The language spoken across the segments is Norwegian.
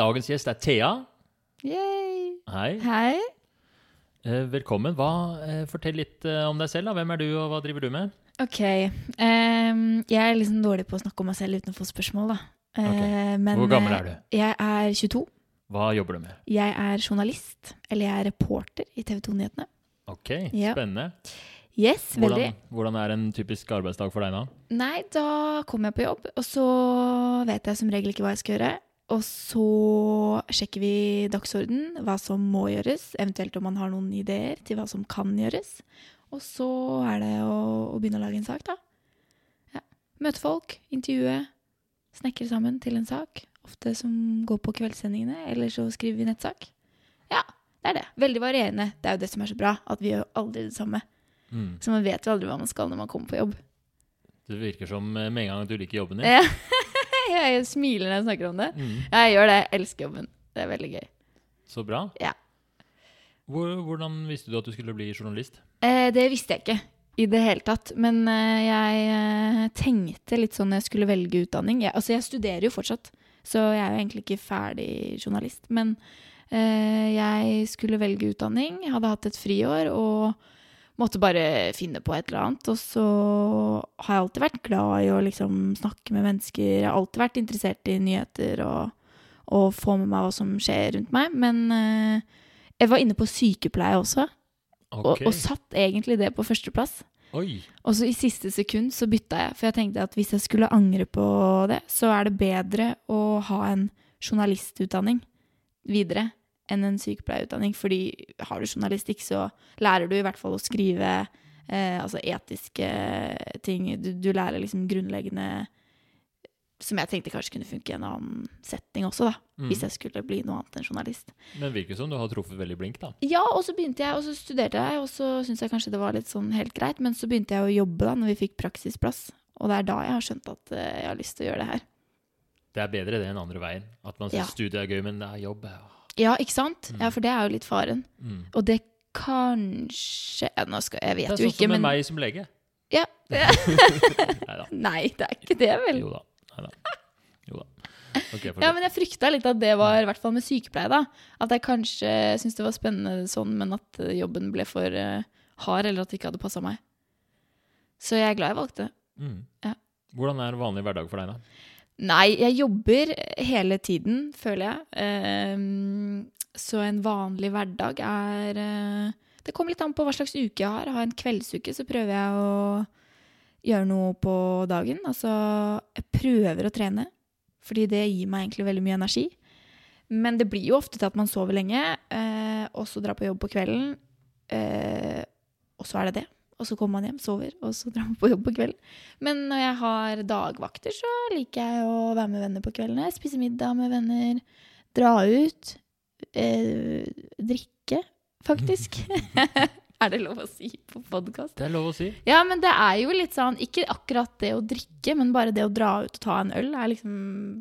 Dagens gjest er Thea. Yay. Hei. Hei. Eh, velkommen. Hva, eh, fortell litt eh, om deg selv. da. Hvem er du, og hva driver du med? Ok. Um, jeg er liksom dårlig på å snakke om meg selv uten å få spørsmål, da. Okay. men, Hvor gammel er du? Jeg er 22. Hva jobber du med? Jeg er journalist. Eller jeg er reporter i TV 2-nyhetene. Ok, Ja. spennende. Yes, veldig. Hvordan, hvordan er en typisk arbeidsdag for deg da? Nei, da kommer jeg på jobb, og så vet jeg som regel ikke hva jeg skal gjøre. Og så sjekker vi dagsorden, hva som må gjøres, eventuelt om man har noen ideer til hva som kan gjøres. Og så er det å, å begynne å lage en sak, da. Ja. Møte folk, intervjue, snekre sammen til en sak. Ofte som går på kveldssendingene, eller så skriver vi nettsak. Ja, det er det. Veldig varierende. Det er jo det som er så bra, at vi gjør aldri det samme. Mm. Så man vet jo aldri hva man skal når man kommer på jobb. Det virker som eh, med en gang at du liker jobben din. Ja. jeg smiler når jeg snakker om det. Mm. Jeg gjør det. Jeg elsker jobben. Det er veldig gøy. Så bra. Ja. Hvor, hvordan visste du at du skulle bli journalist? Eh, det visste jeg ikke i det hele tatt. Men eh, jeg eh, tenkte litt sånn når jeg skulle velge utdanning. Jeg, altså, jeg studerer jo fortsatt, så jeg er jo egentlig ikke ferdig journalist. Men eh, jeg skulle velge utdanning. Jeg hadde hatt et friår og måtte bare finne på et eller annet. Og så har jeg alltid vært glad i å liksom snakke med mennesker. Jeg har alltid vært interessert i nyheter og, og få med meg hva som skjer rundt meg. Men uh, jeg var inne på sykepleie også. Og, og satt egentlig det på førsteplass. Oi. Og så i siste sekund så bytta jeg, for jeg tenkte at hvis jeg skulle angre på det, så er det bedre å ha en journalistutdanning videre enn en sykepleierutdanning. Fordi har du journalistikk, så lærer du i hvert fall å skrive eh, altså etiske ting. Du, du lærer liksom grunnleggende Som jeg tenkte kanskje kunne funke i en annen setting også, da. Mm. Hvis jeg skulle bli noe annet enn journalist. Men virker som du har truffet veldig blink, da. Ja, og så begynte jeg, og så studerte jeg, og så syntes jeg kanskje det var litt sånn helt greit, men så begynte jeg å jobbe da, når vi fikk praksisplass. Og det er da jeg har skjønt at eh, jeg har lyst til å gjøre det her. Det er bedre det enn andre veien. At man syns Ja. studiet er gøy, men det er jobb. ja. Ja, ikke sant? Mm. Ja, for det er jo litt faren. Mm. Og det kanskje ja, nå skal, Jeg Det er sånn som med men meg som lege. ja. Nei, det er ikke det, vel. Jo da. Neida. Jo da. Okay, Ja, men jeg frykta litt at det var, i hvert fall med sykepleie, da. At jeg kanskje syntes det var spennende sånn, men at eh, jobben ble for uh, hard, eller at det ikke hadde passa meg. Så jeg er glad jeg valgte. Mm. Ja. Hvordan er en vanlig hverdag for deg, da? Nei, jeg jobber hele tiden, føler jeg. Ehm, så en vanlig hverdag er eh, Det kommer litt an på hva slags uke jeg har. Har jeg en kveldsuke, så prøver jeg å gjøre noe på dagen. Altså, jeg prøver å trene, fordi det gir meg egentlig veldig mye energi. Men det blir jo ofte til at man sover lenge, eh, og så drar på jobb på kvelden. eh, og så er det det. Og så kommer man hjem, sover, og så drar man på jobb på kvelden. Men når jeg har dagvakter, så liker jeg å være med venner på kveldene. Spise middag med venner. Dra ut. Eh, drikke, faktisk. er det lov å si på podkast? Det er lov å si. Ja, men det er jo litt sånn Ikke akkurat det å drikke, men bare det å dra ut og ta en øl er liksom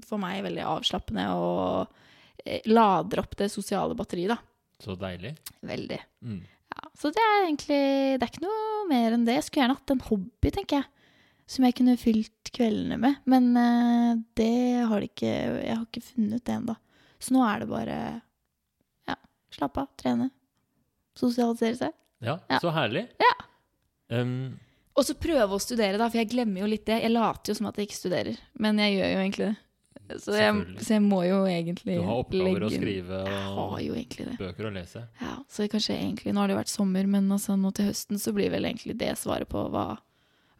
for meg veldig avslappende og eh, lader opp det sosiale batteriet, da. Så deilig. Veldig. Mm. Ja, så det er egentlig Det er ikke noe mer enn det. Jeg skulle gjerne hatt en hobby, tenker jeg. Som jeg kunne fylt kveldene med. Men uh, det har det ikke Jeg har ikke funnet det ennå. Så nå er det bare ja, slappe av, trene, sosialisere seg. Ja, Ja. så herlig. Ja. Um, Og så prøve å studere, da, for jeg glemmer jo litt det. Jeg later jo som at jeg ikke studerer, men jeg gjør jo egentlig det. Så jeg, så jeg må jo egentlig legge du har oppgaver å skrive og bøker å lese. Ja, så kanskje egentlig, Nå har det jo vært sommer, men altså nå til høsten så blir vel egentlig det svaret på hva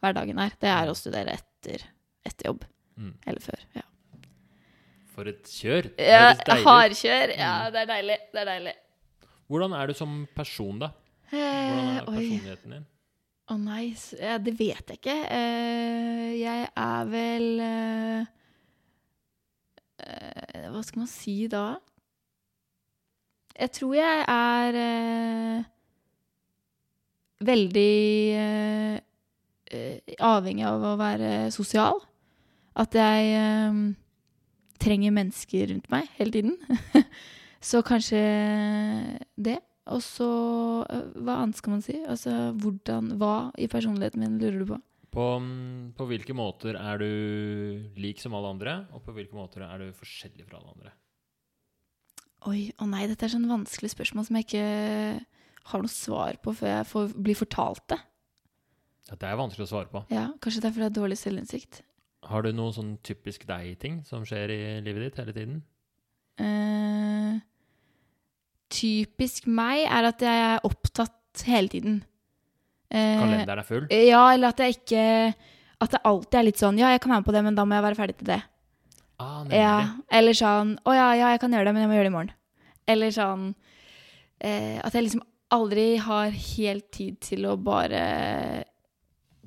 hverdagen er. Det er å studere etter, etter jobb. Mm. Eller før. Ja, For et kjør. Det ja. Hardkjør. Ja, Mm. det er deilig. Det er deilig. Hvordan er du som person, da? Hvordan Eh, er oi. personligheten din? Å nei, nice. det vet jeg ikke. Eh, jeg er vel eh, eh, Hva skal man si da? Jeg tror jeg er eh, veldig eh, eh, avhengig av å være sosial. At jeg eh, trenger mennesker rundt meg hele tiden. Så kanskje det. Og så eh, Hva annet skal man si? Altså hvordan Hva i personligheten min lurer du på? På, mm, på hvilke måter er du lik som alle andre, og på hvilke måter er du forskjellig fra alle andre? Oi, å nei, dette er sånn vanskelig spørsmål som jeg ikke har noe svar på før jeg får, blir fortalt det. Ja, det er vanskelig å svare på. Ja, Kanskje det er fordi jeg har dårlig selvinnsikt. Har du noen sånn typisk deg-ting som skjer i livet ditt hele tiden? Eh, typisk meg er at jeg er opptatt hele tiden. Eh, Kalenderen er full? Ja, eller at jeg ikke At det alltid er litt sånn Ja, jeg kan være med på det, men da må jeg være ferdig til det. Ah. Ja, Eller sånn Å ja, ja, jeg kan gjøre det, men jeg må gjøre det i morgen. Eller sånn eh, At jeg liksom aldri har helt tid til å bare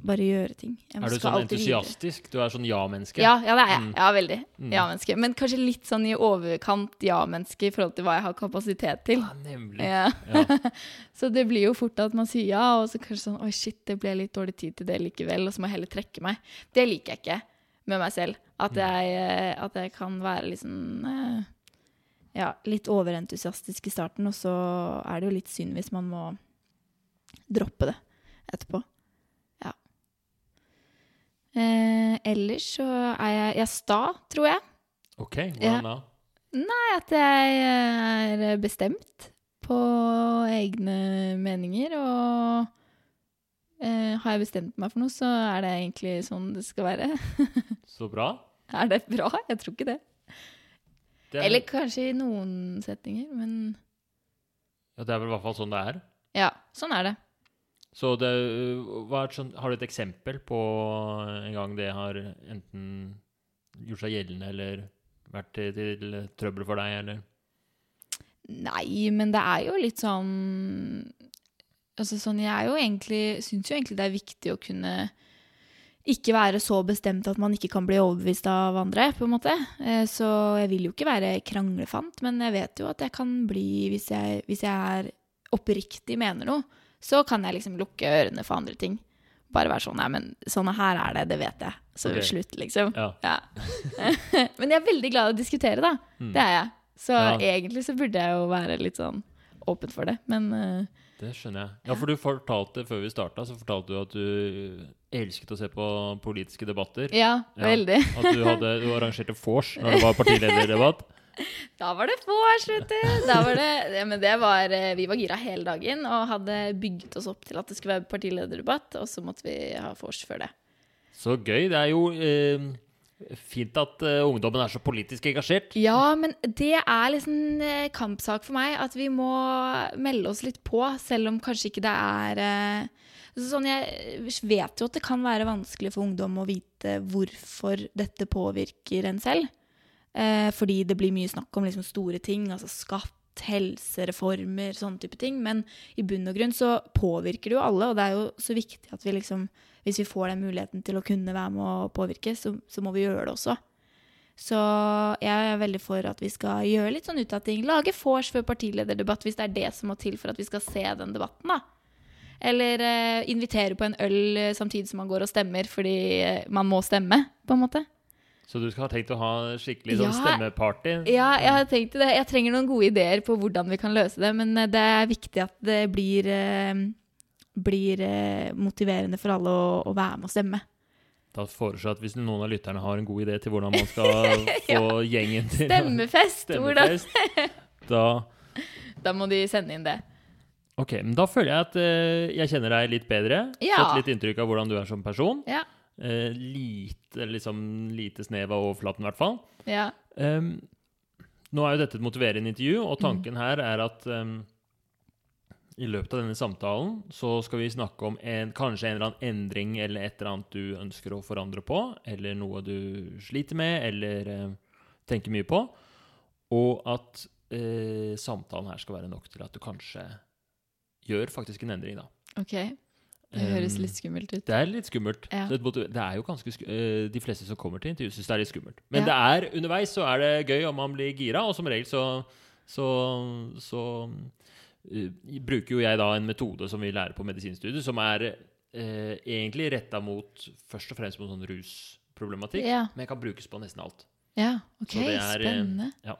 Bare gjøre ting. Er du sånn entusiastisk? Du er sånn ja-menneske? Ja, ja, det er jeg. Mm. Ja, veldig. Mm. Ja-menneske. Men kanskje litt sånn i overkant ja-menneske i forhold til hva jeg har kapasitet til. Ja, nemlig. Ja. Ja. Så det blir jo fort at man sier ja, og så kanskje sånn Oi, shit, det ble litt dårlig tid til det likevel, og så må jeg heller trekke meg. Det liker jeg ikke med meg selv. At jeg, eh, at jeg kan være liksom Ja, litt overentusiastisk i starten, og så er det jo litt synd hvis man må droppe det etterpå. Eh, ellers så er jeg, jeg er sta, tror jeg. Ok, hvordan da? Nei, at jeg er bestemt på egne meninger, og eh, har jeg bestemt meg for noe, så er det egentlig sånn det skal være. Så bra. er det bra? Jeg tror ikke det. Det er, Eller kanskje i noen setninger, men ja, det er vel i hvert fall sånn det er. ja, sånn er det. Så det, et sånt, har du et eksempel på en gang det har enten gjort seg gjeldende eller vært til, til trøbbel for deg, eller? Nei, men det er jo litt sånn Altså sånn, jeg er jo egentlig Syns jo egentlig det er viktig å kunne ikke være så bestemt at man ikke kan bli overbevist av andre, på en måte. Eh, Så jeg vil jo ikke være kranglefant, men jeg vet jo at jeg kan bli Hvis jeg, hvis jeg er oppriktig mener noe, så kan jeg liksom lukke ørene for andre ting. Bare være sånn Nei, men sånn her er det, det vet jeg. Så okay. slutt, liksom. Ja. Ja. Men jeg er veldig glad i å diskutere, da. Mm. Det er jeg. Så Ja. egentlig så burde jeg jo være litt sånn åpen for det. Men uh, Det skjønner jeg. Ja, for du fortalte før vi starta, så fortalte du at du elsket å se på politiske debatter. ja, Ja. veldig. At du, hadde, du arrangerte vors når det var partilederdebatt. Da var det vors, vet du. Var det, men det var, eh, vi var gira hele dagen og hadde bygget oss opp til at det skulle være partilederdebatt, og så måtte vi ha vors før det. Så gøy. Det er jo eh, fint at eh, ungdommen er så politisk engasjert. Ja, men det er liksom en kampsak for meg at vi må melde oss litt på, selv om kanskje ikke det er eh, Sånn, Jeg vet jo at det kan være vanskelig for ungdom å vite hvorfor dette påvirker en selv. Eh, fordi det blir mye snakk om liksom store ting, altså skatt, helsereformer, sånne type ting. Men i bunn og grunn så påvirker det jo alle, og det er jo så viktig at vi liksom Hvis vi får den muligheten til å kunne være med å påvirke, så, så må vi gjøre det også. Så jeg er veldig for at vi skal gjøre litt sånn ut av ting. Lage vors før partilederdebatt, hvis det er det som må til for at vi skal se den debatten, da. Eller eh, invitere på en øl samtidig som man går og stemmer, fordi eh, man må stemme, på en måte. Så du skal ha tenkt å ha skikkelig sånn Ja. stemmeparty? Ja, jeg har tenkt det. Jeg trenger noen gode ideer på hvordan vi kan løse det, men eh, det er viktig at det blir, eh, blir eh, motiverende for alle å, å være med og stemme. Da foreslår jeg at hvis noen av lytterne har en god idé til hvordan man skal få gjengen til Stemmefest! Stemmefest, da Da må de sende inn det. Ok, men da føler jeg at jeg kjenner deg litt bedre. Ja. Fått litt inntrykk av hvordan du er som person. Ja. Eh, lite, liksom, lite snev av overflaten, i hvert fall. Ja. Um, nå er jo dette et motiverende intervju, og Mm. tanken her er at um, i løpet av denne samtalen så skal vi snakke om en, kanskje en eller annen endring eller et eller annet du ønsker å forandre på, eller noe du sliter med eller uh, tenker mye på, og at uh, samtalen her skal være nok til at du kanskje gjør faktisk en endring, da. Ok. Det høres litt skummelt ut. Det er litt skummelt. Ja. Det, er jo ganske sku eh, De fleste som kommer til intervju, syns det er litt skummelt. Men Ja. det er underveis så er det gøy om man blir gira, og som regel så så, så uh, bruker jo jeg da en metode som vi lærer på medisinstudiet, som er uh, egentlig retta mot først og fremst mot sånn rusproblematikk, Ja. men kan brukes på nesten alt. Ja, ok, Så det er, spennende. ja.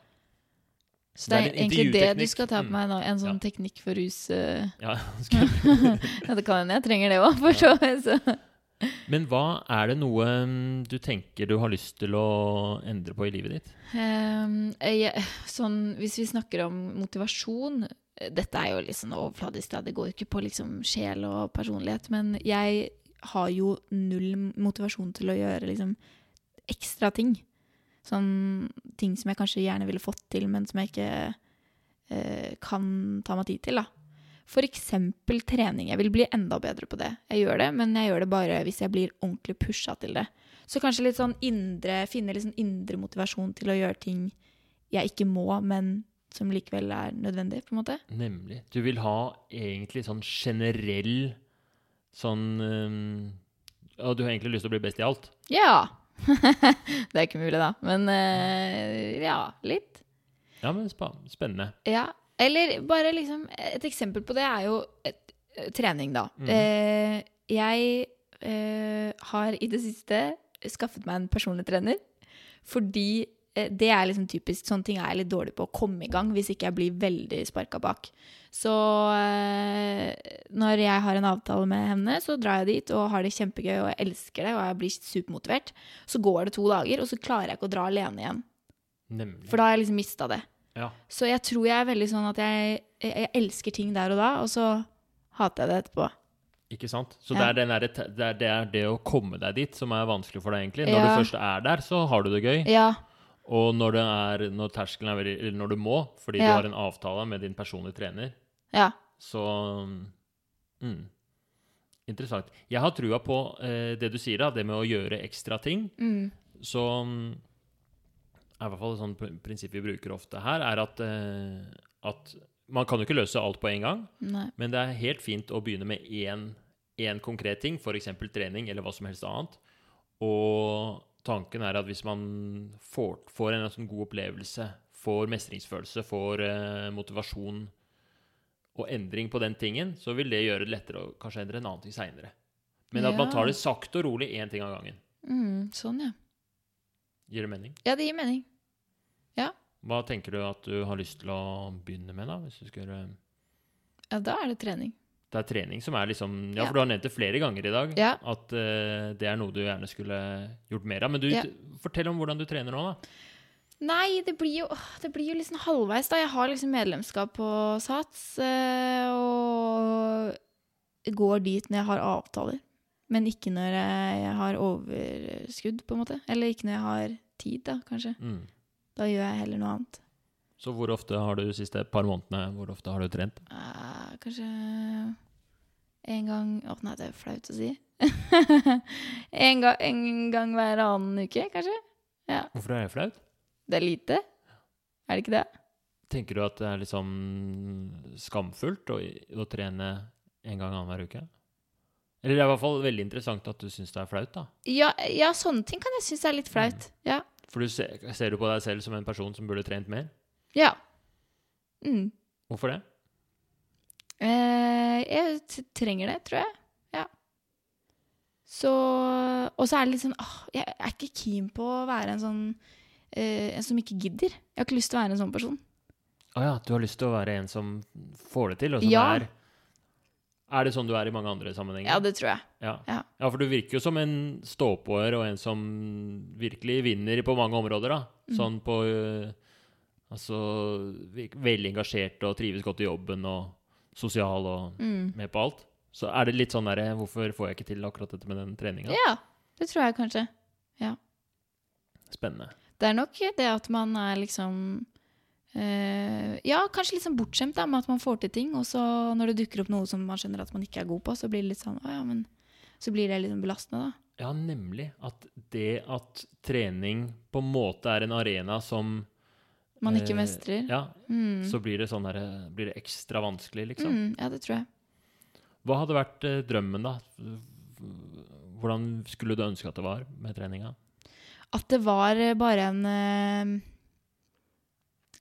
Så det det er er egentlig det du skal ta på Mm. meg nå? En sånn Ja. teknikk for rus Uh... Ja, Ja, det kan hende jeg trenger det òg, for så vidt. Men hva er det noe mm, du tenker du har lyst til å endre på i livet ditt? Um, jeg, sånn, hvis vi snakker om motivasjon eh, Dette er jo litt sånn overfladisk. Det går ikke på liksom sjel og personlighet. Men jeg har jo null motivasjon til å gjøre liksom ekstra ting. Sånn ting som jeg kanskje gjerne ville fått til, men som jeg ikke eh, kan ta meg tid til, da. Eksempel trening. Jeg vil bli enda bedre på det. Jeg gjør det, men jeg gjør det bare hvis jeg blir ordentlig pusha til det. Så kanskje litt sånn indre, finne litt sånn indre motivasjon til å gjøre ting jeg ikke må, men som likevel er nødvendig, på en måte. Nemlig. Du vil ha egentlig sånn generell sånn Ja, du har egentlig lyst til å bli best i alt? Ja! det er ikke mulig, da. Men uh, ja, litt. Ja, men spennende. Ja. Eller bare liksom Et eksempel på det er jo et, eh, trening, da. Mm. Uh, jeg uh, har i det siste skaffet meg en personlig trener fordi det er liksom typisk sånne ting er jeg litt dårlig på å komme i gang hvis ikke jeg blir veldig sparka bak. Så eh, når jeg har en avtale med henne, så drar jeg dit og har det kjempegøy og jeg elsker det og jeg blir supermotivert. Så går det to dager, og så klarer jeg ikke å dra alene igjen. Nemlig. For da har jeg liksom mista det. Ja. Så jeg tror jeg er veldig sånn at jeg, jeg, jeg elsker ting der og da, og så hater jeg det etterpå. Ikke sant? Så Ja. det, er derre det, er, det er det å komme deg dit som er vanskelig for deg, egentlig. Når Ja. du først er der, så har du det gøy. Ja. Og når, det er, når terskelen er veldig Eller når du må, fordi du har en avtale med din personlige trener, Ja. så mm, Interessant. Jeg har trua på eh, det du sier, da, det med å gjøre ekstra ting. Mm. Så mm, er i hvert fall et sånt pr- prinsipp vi bruker ofte her, er at, eh, at man kan jo ikke løse alt på en gang. Nei. Men det er helt fint å begynne med én, én konkret ting, f.eks. trening eller hva som helst annet. Og tanken er at hvis man får, får en sånn god opplevelse, får mestringsfølelse, får eh, motivasjon og endring på den tingen, så vil det gjøre det lettere å kanskje endre en annen ting seinere. Men at man tar det sakte og rolig, én ting av gangen. Mm, sånn, ja. Gir det mening? Ja, det gir mening. Ja. Hva tenker du at du har lyst til å begynne med, da? Hvis du skulle Ja, da er det trening. Det er trening som er liksom Ja, Ja. for du har nevnt det flere ganger i dag. Ja. At uh, det er noe du gjerne skulle gjort mer av. Men du, Ja. fortell om hvordan du trener nå, da. Nei, det blir jo, det blir jo liksom halvveis, da. Jeg har liksom medlemskap på Sats, eh, og går dit når jeg har avtaler. Men ikke når jeg har overskudd, på en måte. Eller ikke når jeg har tid, da, kanskje. Mm. Da gjør jeg heller noe annet. Så hvor ofte har du de siste par månedene hvor ofte har du trent? Eh, kanskje en gang Å nei, det er flaut å si. en, gang, en gang hver annen uke, kanskje. Hvorfor er det flaut? Det er lite. Er det ikke det? Tenker du at det er liksom skamfullt å, å trene en gang annenhver uke? Eller det er i hvert fall veldig interessant at du syns det er flaut, da. Ja, ja, sånne ting kan jeg synes er litt flaut. Ja. For du ser, ser du på deg selv som en person som burde trent mer? ja. Mm. Hvorfor det? Eh, jeg trenger det, tror jeg. Ja. Så Og så er det litt sånn åh, Jeg er ikke keen på å være en sånn eh, En som ikke gidder. Jeg har ikke lyst til å være en sånn person. Å ja, du har lyst til å være en som får det til, og som Ja. er Er det sånn du er i mange andre sammenhenger? Ja, det tror jeg. Ja. Ja. ja, for du virker jo som en ståpåer og en som virkelig vinner på mange områder, da. Mm. Sånn på øh, Altså veldig engasjert og trives godt i jobben og sosial og Mm. med på alt. Så er det litt sånn derre Hvorfor får jeg ikke til akkurat dette med den treninga? Ja, det tror jeg kanskje. Spennende. Det er nok det at man er liksom eh, Ja, kanskje litt sånn bortskjemt da, med at man får til ting, og så når det dukker opp noe som man skjønner at man ikke er god på, så blir det litt sånn Å ja, men Så blir det litt sånn belastende, da. Ja, nemlig. At det at trening på en måte er en arena som Man ikke eh, mestrer. Ja, Mm. så blir det sånn her, Blir det ekstra vanskelig, liksom. Mm, ja, det tror jeg. Hva hadde vært eh, drømmen, da? Hvordan skulle du ønske at det var med treninga? At det var eh, bare en eh,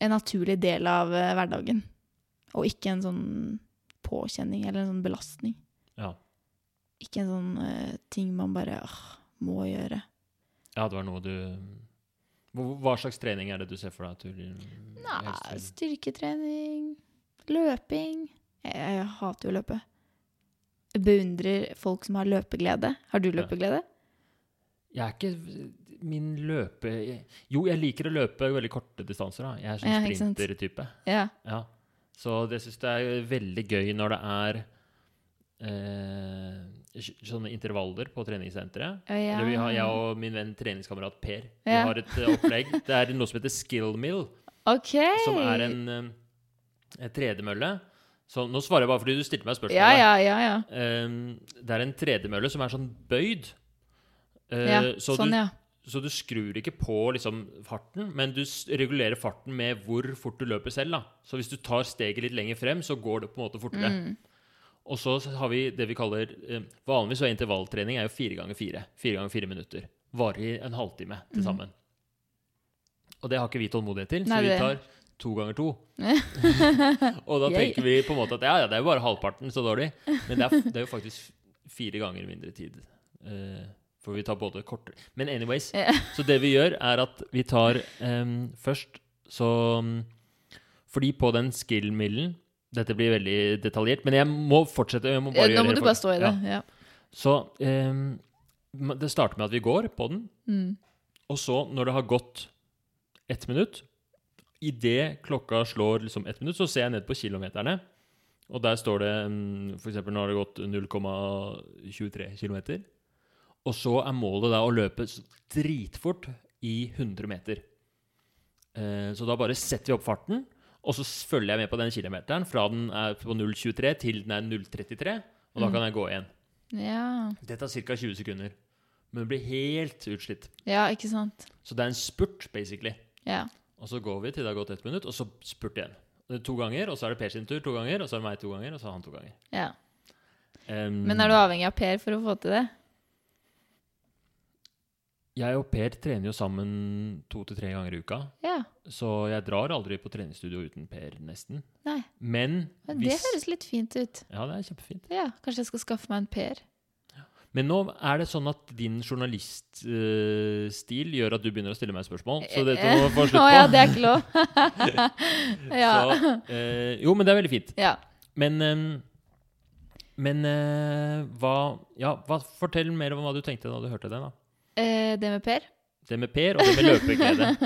En naturlig del av eh, hverdagen. Og ikke en sånn påkjenning eller en sånn belastning. Ja. Ikke en sånn ting man bare åh, må gjøre. ja, det var noe du Hva slags trening er det du ser for deg du Nei, styrketrening, løping jeg, jeg hater jo å løpe. beundrer folk som har løpeglede. Har du løpeglede? Jeg er ikke min løpe... Jo, jeg liker å løpe veldig korte distanser. da. Jeg er sånn ja, sprintertype. Ja. Ja. Så det syns jeg er veldig gøy når det er eh, sånne intervaller på treningssenteret. Oh, ja. Eller vi har, jeg og min venn treningskamerat Per vi har et eh, opplegg. Det er noe som heter Skill Mill, OK! som er en, eh, en tredemølle. Så nå svarer jeg bare fordi du stilte meg spørsmålet. Ja, ja, ja. ja. Um, det er en tredemølle som er sånn bøyd. Uh, ja. så, Sånn, du, ja. Så du skrur ikke på liksom, farten, men du regulerer farten med hvor fort du løper selv. Da. Så hvis du tar steget litt lenger frem, så går det på en måte fortere. Mm. Og så har vi det vi kaller eh, Vanligvis så er intervalltrening er jo fire ganger fire. Fire ganger fire minutter. Varer en halvtime til sammen. Og det har ikke vi tålmodighet til, så Mm. Nei, vi tar to ganger to. og da tenker vi på en måte at ja, ja, det er jo bare halvparten så dårlig. Men det er, det er jo faktisk fire ganger mindre tid. Eh, for vi tar både kortere Men anyways, Yeah. så det vi gjør, er at vi tar um, først så Fordi på den skill-millen Dette blir veldig detaljert, men jeg må fortsette. Jeg må bare Nå gjøre må du bare stå i det. Ja. Ja. Så um, det starter med at vi går på den, Mm. og så, når det har gått ett minutt Idet klokka slår liksom ett minutt, så ser jeg ned på kilometerne. Og der står det f.eks. nå har det gått 0,23 km. Og så er målet da å løpe dritfort i 100 meter. Eh, så da bare setter vi opp farten, og så følger jeg med på den kilometeren fra den er på 0,23 til den er 0,33. Og da Mm. kan jeg gå igjen. Ja. Det tar ca. 20 sekunder. Men blir helt utslitt. ja, ikke sant. Så det er en spurt, basically. Ja. Og så går vi til det har gått ett minutt, og så spurt igjen. To ganger, og så er det Per sin tur to ganger, og så er det meg to ganger, og så er han to ganger. ja. Um, Men er du avhengig av Per for å få til det? Jeg og Per trener jo sammen to til tre ganger i uka, Ja. så jeg drar aldri på treningsstudio uten Per, nesten. Nei. Men Men det hvis høres litt fint ut. Ja, det er kjempefint. Ja, Kanskje jeg skal skaffe meg en Per? Men nå er det sånn at din journaliststil gjør at du begynner å stille meg spørsmål, så dette må få slutt Å på. ja, det er ikke lov. ja. Så, uh, jo, men det er veldig fint. ja. Men em, Men uh, hva Ja, hva, fortell mer om hva du tenkte da du hørte det, da. Eh, det med Per? Det med Per, og det med løpeglede.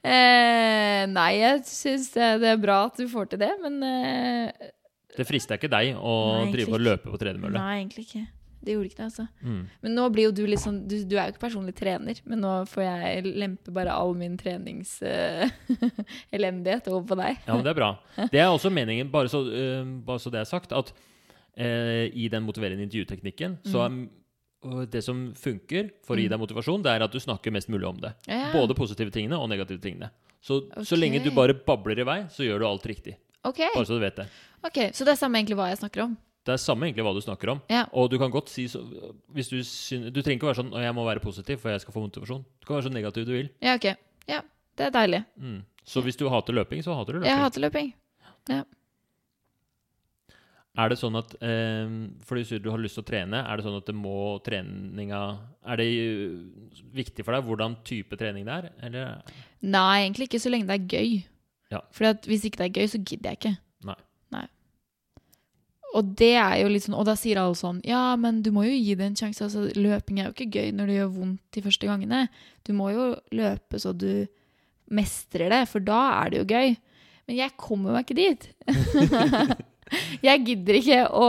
Eh, nei, jeg syns det, er bra at du får til det, men eh, Det frister ikke deg å Nei, drive og løpe på tredemølle. Nei, egentlig ikke. Det gjorde ikke det, altså. Mm. Men nå blir jo du litt sånn Du, du er jo ikke personlig trener, men nå får jeg lempe bare all min treningselendighet over på deg. Ja, men det er bra. Det er også meningen, bare så, uh, bare så det er sagt, at uh, i den motiverende intervjuteknikken så er det som funker for å gi Mm. deg motivasjon, det er at du snakker mest mulig om det. Ja. Både positive tingene og negative tingene. Så, så lenge du bare babler i vei, så gjør du alt riktig. Okay. Bare så du vet det. ok, Så det er samme egentlig hva jeg snakker om? Det er samme egentlig hva du snakker om. Ja. Og du kan godt si så, hvis du, synes, du trenger ikke være sånn «Å, 'Jeg må være positiv for jeg skal få motivasjon'. Du kan være så negativ du vil. Ja, ok. Ja, det er deilig. Mm. Så hvis du hater løping, så hater du løping. Jeg hater løping. Er det sånn at eh, Fordi du du har lyst til å trene, er det sånn at det må treninga Er det eh, viktig for deg hvordan type trening det er? Eller Nei, egentlig ikke så lenge det er gøy. Ja. For hvis ikke det er gøy, så gidder jeg ikke. Nei. Nei. Og det er jo litt sånn Og da sier alle sånn Ja, men du må jo gi det en sjanse. Altså, løping er jo ikke gøy når det gjør vondt de første gangene. Du må jo løpe så du mestrer det, for da er det jo gøy. Men jeg kommer meg ikke dit. jeg gidder ikke å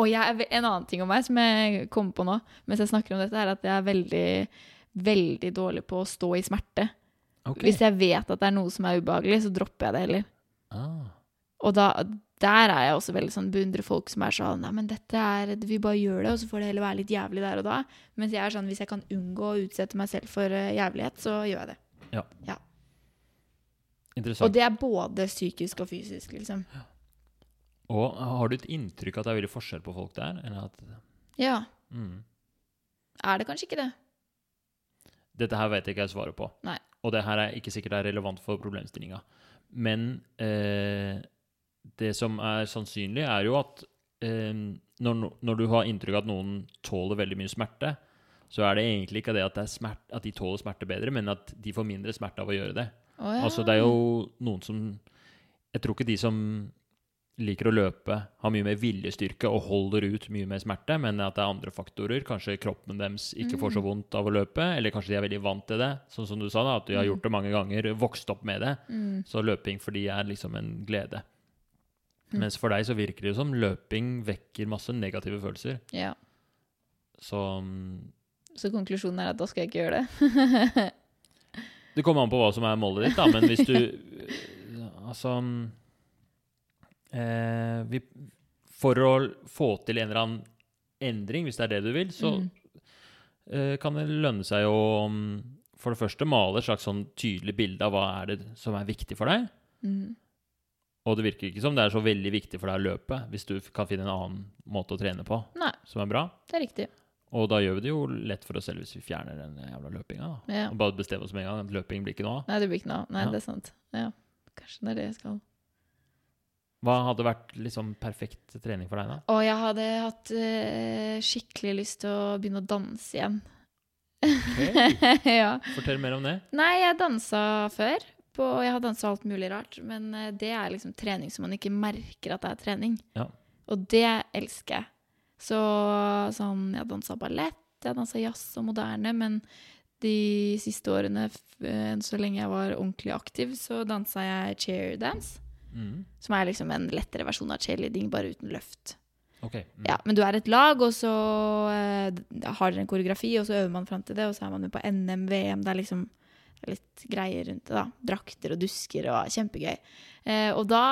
Og jeg, en annen ting om meg som jeg kommer på nå mens jeg snakker om dette, er at jeg er veldig, veldig dårlig på å stå i smerte. Okay. Hvis jeg vet at det er noe som er ubehagelig, så dropper jeg det heller. ah. Og da, der er jeg også veldig sånn beundrer folk som er sånn Nei, men dette er Vi bare gjør det, og så får det heller være litt jævlig der og da. Mens jeg er sånn hvis jeg kan unngå å utsette meg selv for eh, jævlighet, så gjør jeg det. Ja. Interessant. Og det er både psykisk og fysisk, liksom. Og har du et inntrykk at det er veldig forskjell på folk der? Eller at, Ja. mm. Er det kanskje ikke det? Dette her vet jeg ikke jeg svaret på. Nei. Og det her er ikke sikkert det er relevant for problemstillinga. Men eh, det som er sannsynlig, er jo at eh, når, når du har inntrykk av at noen tåler veldig mye smerte, så er det egentlig ikke det at, det er smert, at de tåler smerte bedre, men at de får mindre smerte av å gjøre det. Oh, ja. Altså, det er jo noen som Jeg tror ikke de som liker å løpe, har mye mer viljestyrke og holder ut mye mer smerte, men at det er andre faktorer. Kanskje kroppen deres ikke får så Mm. vondt av å løpe, eller kanskje de er veldig vant til det. Sånn som du sa, da, at de har Mm. gjort det mange ganger, vokst opp med det. Mm. Så løping for de er liksom en glede. Mm. Mens for deg så virker det jo som løping vekker masse negative følelser. Ja. Så mm, Så konklusjonen er at da skal jeg ikke gjøre det. det kommer an på hva som er målet ditt, da, men hvis du Altså eh, vi, For å få til en eller annen endring, hvis det er det du vil, så Mm. eh, kan det lønne seg å mm, for det første male et slags sånn tydelig bilde av hva er det som er viktig for deg. Mm. Og det virker ikke som det er så veldig viktig for deg å løpe, hvis du kan finne en annen måte å trene på Nei, som er bra. det er riktig. Og da gjør vi det jo lett for oss selv hvis vi fjerner den jævla løpinga. Ja. Og bare bestemmer oss med en gang at løping blir ikke noe av. Nei, det blir ikke noe av. Nei, Ja. det er sant. Ja. Kanskje det er det jeg skal. Hva hadde vært liksom perfekt trening for deg, da? Og jeg hadde hatt uh, skikkelig lyst til å begynne å danse igjen. Ok, ja. Fortell mer om det. Nei, jeg dansa før. På, jeg har dansa alt mulig rart, men eh, det er liksom trening som man ikke merker at det er trening. Ja. Og det elsker jeg. Så sånn, jeg dansa ballett, jeg dansa jazz og moderne, men de siste årene, eh, så lenge jeg var ordentlig aktiv, så dansa jeg chairdance, Mm. som er liksom en lettere versjon av cheerleading, bare uten løft. Okay. Mm. Ja, men du er et lag, og så uh, har dere en koreografi, og så øver man fram til det, og så er man jo på NM, VM, det er liksom litt greier rundt det, da. Drakter og dusker og kjempegøy. Eh, og da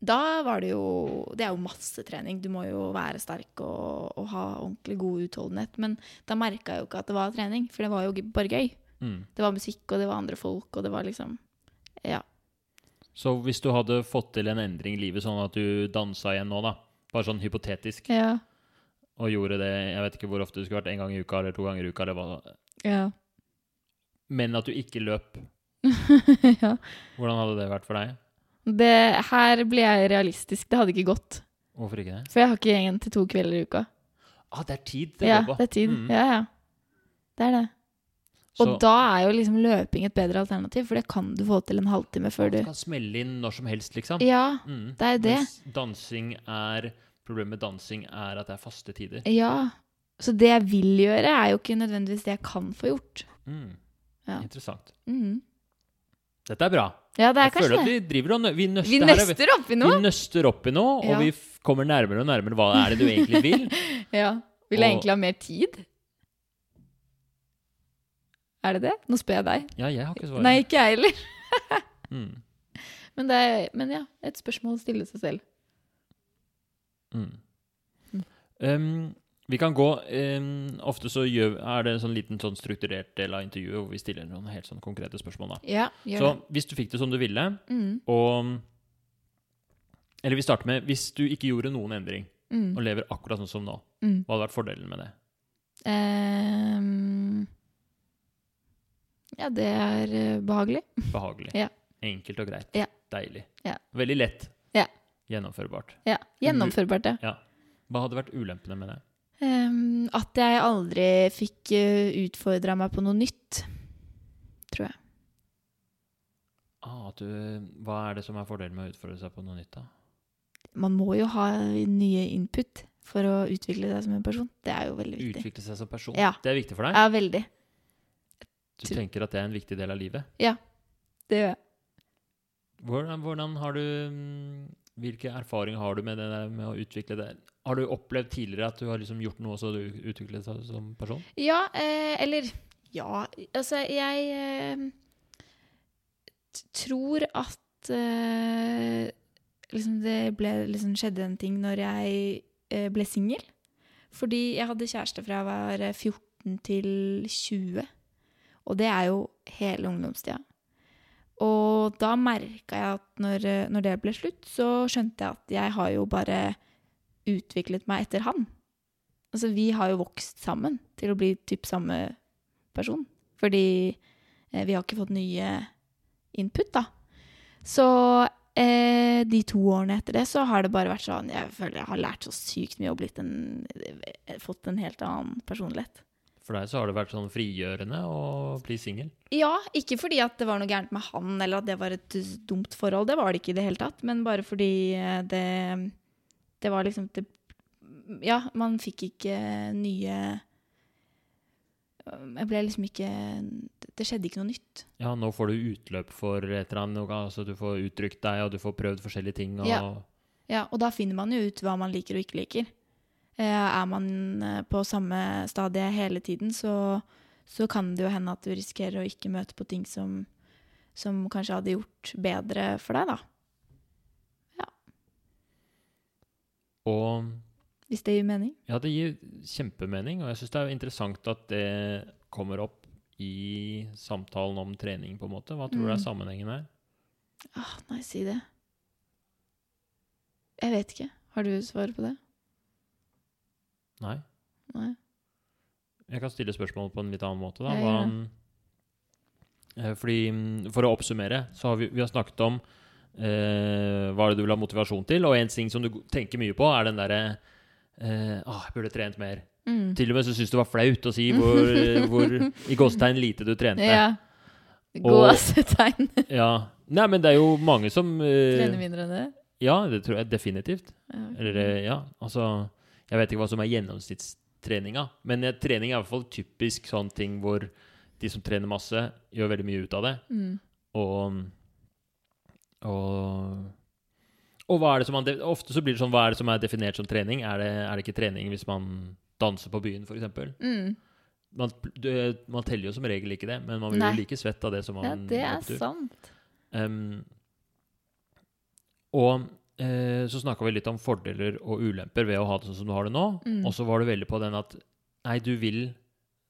da var det jo Det er jo masse trening. Du må jo være sterk og, og ha ordentlig god utholdenhet. Men da merka jeg jo ikke at det var trening, for det var jo bare gøy. Mm. Det var musikk, og det var andre folk, og det var liksom Ja. Så hvis du hadde fått til en endring i livet, sånn at du dansa igjen nå, da, bare sånn hypotetisk, Ja. og gjorde det Jeg vet ikke hvor ofte det skulle vært, en gang i uka eller to ganger i uka, eller hva, Ja. men at du ikke løp, ja. hvordan hadde det vært for deg? Det, her blir jeg realistisk. Det hadde ikke gått. Hvorfor ikke det? For jeg har ikke én til to kvelder i uka. Ah, det er tid til Ja, det er tid. Mm. Ja, ja. Det er det. Så Og da er jo liksom løping et bedre alternativ, for det kan du få til en halvtime før du du kan smelle inn når som helst, liksom. Ja, Mm. det er det. Mens dansing er Problemet med dansing er at det er faste tider. Ja. Så det jeg vil gjøre, er jo ikke nødvendigvis det jeg kan få gjort. Mm. Ja. Interessant. Mm. Dette er bra. Ja, det er Jeg føler kanskje at det. vi driver og vi nøster, Vi her er nøster opp i noe. Vi nøster opp i noe, og Ja. vi kommer nærmere og nærmere hva er det du egentlig vil. Ja. Vil jeg Og- egentlig ha mer tid? Er det det? Nå spør jeg deg. Ja, jeg har ikke svaret. Nei, ikke jeg heller. Mm. Men, det er, men ja, et spørsmål å stille seg selv. Mm. Mm. Um, vi kan gå um, Ofte så gjør, er det en sånn liten sånn strukturert del av intervjuet hvor vi stiller noen helt sånn konkrete spørsmål. da. Ja, gjør Så hvis du fikk det som du ville, Mm, og Eller vi starter med hvis du ikke gjorde noen endring, mm, og lever akkurat sånn som nå, mm. hva hadde vært fordelen med det? Ehm, ja, det er eh, behagelig. Behagelig. Ja. Enkelt og greit. Ja. Deilig. Ja. Veldig lett. Ja. Gjennomførbart. Ja, Gjennomførbart, ja. Ja. Hva hadde vært ulempene med det? Um, at jeg aldri fikk uh, utfordra meg på noe nytt, tror jeg. Ah, du, hva er det som er fordelen med å utfordre seg på noe nytt, da? Man må jo ha nye input for å utvikle seg som en person. Det er jo veldig viktig. Utvikle seg som person. Ja. Det er viktig for deg? Ja, veldig. Du tenker at det er en viktig del av livet? Ja, Det gjør jeg. Hvordan, hvordan har du mm, Hvilke erfaringer har du med det med å utvikle det? Har du opplevd tidligere at du har liksom gjort noe så du utviklet deg som person? Ja, eh, eller Ja, altså, jeg eh, tror at eh, liksom det ble, liksom skjedde en ting når jeg eh, ble singel. Fordi jeg hadde kjæreste fra jeg var eh, 14 til 20. Og det er jo hele ungdomstida. Og da merka jeg at når, når det ble slutt, så skjønte jeg at jeg har jo bare utviklet meg etter han. Altså, vi har jo vokst sammen til å bli typ samme person. Fordi eh, vi har ikke fått nye input, da. Så eh, de to årene etter det så har det bare vært sånn Jeg føler jeg har lært så sykt mye og blitt en, fått en helt annen personlighet. For deg så har det vært sånn frigjørende å bli singel. Ja, ikke fordi at det var noe gærent med han, eller at det var et dumt forhold. Det var det ikke i det hele tatt. Men bare fordi eh, det Det var liksom det, Ja, man fikk ikke nye Jeg ble liksom ikke Det skjedde ikke noe nytt. Ja, nå får du utløp for et eller annet. Altså du får uttrykt deg, og du får prøvd forskjellige ting. Og, Ja. Ja, og da finner man jo ut hva man liker og ikke liker. Eh, er man eh, på samme stadie hele tiden, så, så kan det jo hende at du risikerer å ikke møte på ting som, som kanskje hadde gjort bedre for deg, da. og Hvis det gir mening. ja, det gir kjempemening, og jeg syns det er interessant at det kommer opp i samtalen om trening, på en måte. Hva tror du er Mm. sammenhengen her? Ah, nei, si det. Jeg vet ikke. Har du svaret på det? Nei? Nei. Jeg kan stille spørsmålet på en litt annen måte. Da. Hva, eh, fordi, mm, for å oppsummere, så har vi, vi har snakket om eh, hva er det du vil ha motivasjon til, og en ting som du tenker mye på, er den derre eh, Åh, jeg burde trent mer. Mm. Til og med så syns du det var flaut å si hvor, hvor i gåsetegn lite du trente. Ja. Og- Gåsetegn. Ja. Nei, men det er jo mange som eh, Trener mindre enn det? Ja, det tror jeg definitivt. Ja, okay. Eller eh, ja, altså Jeg vet ikke hva som er gjennomsnittstreninga, men trening er i hvert fall typisk sånn ting hvor de som trener masse, gjør veldig mye ut av det. Mm. Og Og, og hva er det som man Ofte så blir det sånn Hva er det som er definert som trening? Er det, er det ikke trening hvis man danser på byen, f.eks.? Mm. Man, man teller jo som regel ikke det, men man blir Nei. jo like svett av det som man Ja, det er opptur. sant. Um, og eh, så snakka vi litt om fordeler og ulemper ved å ha det sånn som du har det nå. Mm. Og så var du veldig på den at nei, du vil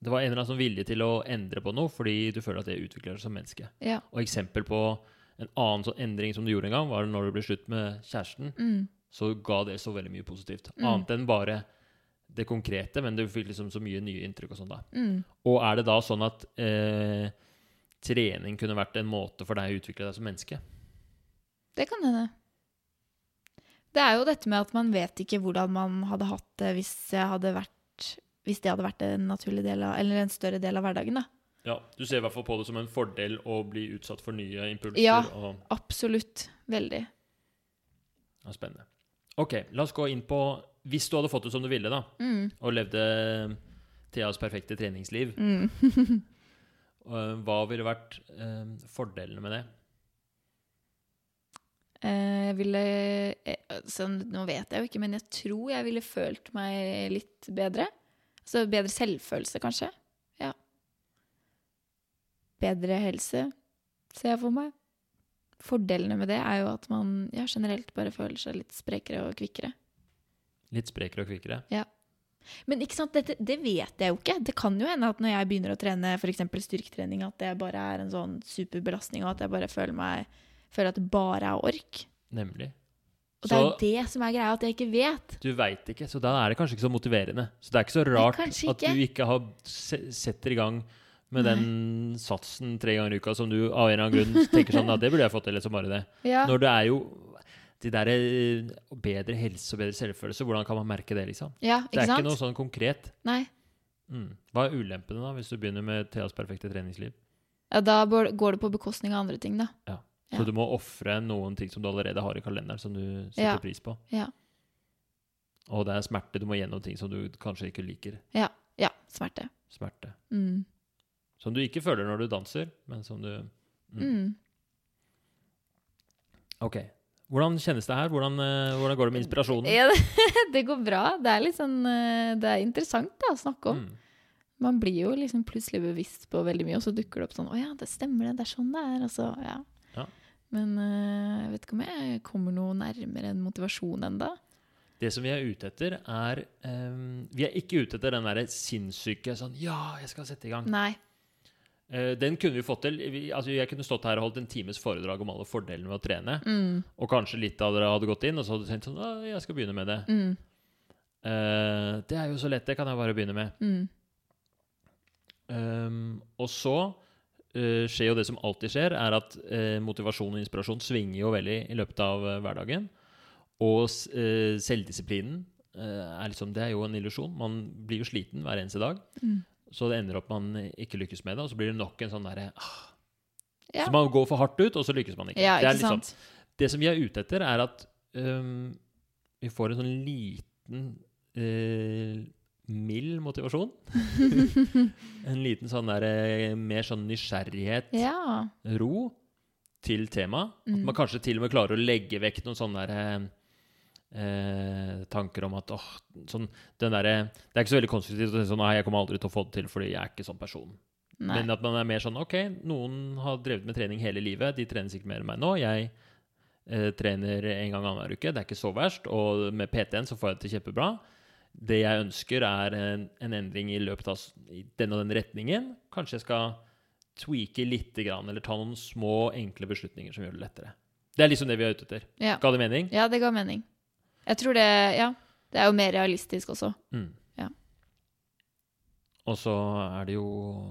Det var en eller annen sånn vilje til å endre på noe fordi du føler at det utvikler deg som menneske. Ja. Og eksempel på en annen sånn endring som du gjorde en gang, var når du ble slutt med kjæresten. Mm. Så ga det så veldig mye positivt. Mm. Annet enn bare det konkrete, men du fikk liksom så mye nye inntrykk og sånn da. Mm. Og er det da sånn at eh, trening kunne vært en måte for deg å utvikle deg som menneske? Det kan hende. Det er jo dette med at man vet ikke hvordan man hadde hatt det hvis, hadde vært, hvis det hadde vært en naturlig del av, eller en større del av hverdagen. da. Ja, Du ser i hvert fall på det som en fordel å bli utsatt for nye impulser. Ja. Absolutt. Veldig. ja, Spennende. Ok, la oss gå inn på Hvis du hadde fått det som du ville, da, Mm. og levde Theas perfekte treningsliv, Mm. eh, hva ville vært eh, fordelene med det? Eh, Jeg ville eh, så Nå vet jeg jo ikke, men jeg tror jeg ville følt meg litt bedre. Altså bedre selvfølelse, kanskje. Ja. Bedre helse, ser jeg for meg. Fordelene med det er jo at man ja, generelt bare føler seg litt sprekere og kvikkere. Litt sprekere og kvikkere? Ja. Men ikke sant, Dette, det vet jeg jo ikke. Det kan jo hende at når jeg begynner å trene f.eks. styrketrening, at det bare er en sånn superbelastning, og at jeg bare føler, meg, føler at det bare er ork. Nemlig. Og det er jo det som er greia, at jeg ikke vet. du veit ikke, så da er det kanskje ikke så motiverende. Så det er ikke så rart ikke. at du ikke har setter i gang med Nei. den satsen tre ganger i uka som du av en eller annen grunn tenker sånn at det burde jeg fått til, eller så bare det. Ja. Når det er jo de der eh, bedre helse og bedre selvfølelse, hvordan kan man merke det, liksom? ja, ikke sant? Det er ikke noe sånn konkret. Nei. Mm. Hva er ulempene, da, hvis du begynner med Theas perfekte treningsliv? Ja, da går det på bekostning av andre ting, da. Så du må ofre noen ting som du allerede har i kalenderen, som du setter pris på. Ja. Og det er smerte. Du må gjennom ting som du kanskje ikke liker. Ja. ja smerte. Smerte. Mm. Som du ikke føler når du danser, men som du mm. Mm. Ok. Hvordan kjennes det her? Hvordan, eh, hvordan går det med inspirasjonen? Ja, det, det går bra. Det er sånn eh, Det er interessant da, å snakke om. Mm. Man blir jo liksom plutselig bevisst på veldig mye, og så dukker det opp sånn Å ja, det stemmer, det. Det er sånn det er. Og så, ja. Men eh, jeg vet ikke om jeg kommer noe nærmere en motivasjon enda. Det som vi er ute etter, er um, Vi er ikke ute etter den derre sinnssyke sånn Ja, jeg skal sette i gang. Nei. Uh, den kunne vi fått til. Vi, altså, jeg kunne stått her og holdt en times foredrag om alle fordelene ved å trene. Mm. Og kanskje litt av dere hadde gått inn, og så hadde du tenkt sånn «Å, jeg skal begynne med det. Mm. Uh, det er jo så lett, det kan jeg bare begynne med. Mm. Um, og så skjer jo det som alltid skjer, er at eh, motivasjon og inspirasjon svinger jo veldig i løpet av eh, hverdagen. Og eh, selvdisiplinen eh, er liksom Det er jo en illusjon. Man blir jo sliten hver eneste dag. Mm. så det ender opp man ikke lykkes med det, og så blir det nok en sånn derre ah, Ja. Så man går for hardt ut, og så lykkes man ikke. Ja, det, er ikke litt sånn, det som vi er ute etter, er at um, vi får en sånn liten øh, mild motivasjon. en liten sånn der øh, mer sånn nysgjerrighet, Ja. ro, til temaet. At Mm. man kanskje til og med klarer å legge vekk noen sånne der, eh, tanker om at åh, sånn, den der, Det er ikke så veldig konstruktivt å si sånn Nei, jeg kommer aldri til å få det til fordi jeg er ikke sånn person. Nei. Men at man er mer sånn OK, noen har drevet med trening hele livet. De trener sikkert mer enn meg nå. Jeg eh, trener en gang annenhver uke. Det er ikke så verst. Og med PT-en så får jeg det til kjempebra. Det jeg ønsker, er en, en endring i løpet av i den og den retningen. Kanskje jeg skal tweake litt, grann, eller ta noen små, enkle beslutninger som gjør det lettere. Det er liksom det vi er ute etter. Ja. Ga det mening? ja, det ga mening. Jeg tror det Ja. Det er jo mer realistisk også. Mm. Ja. Og så er det jo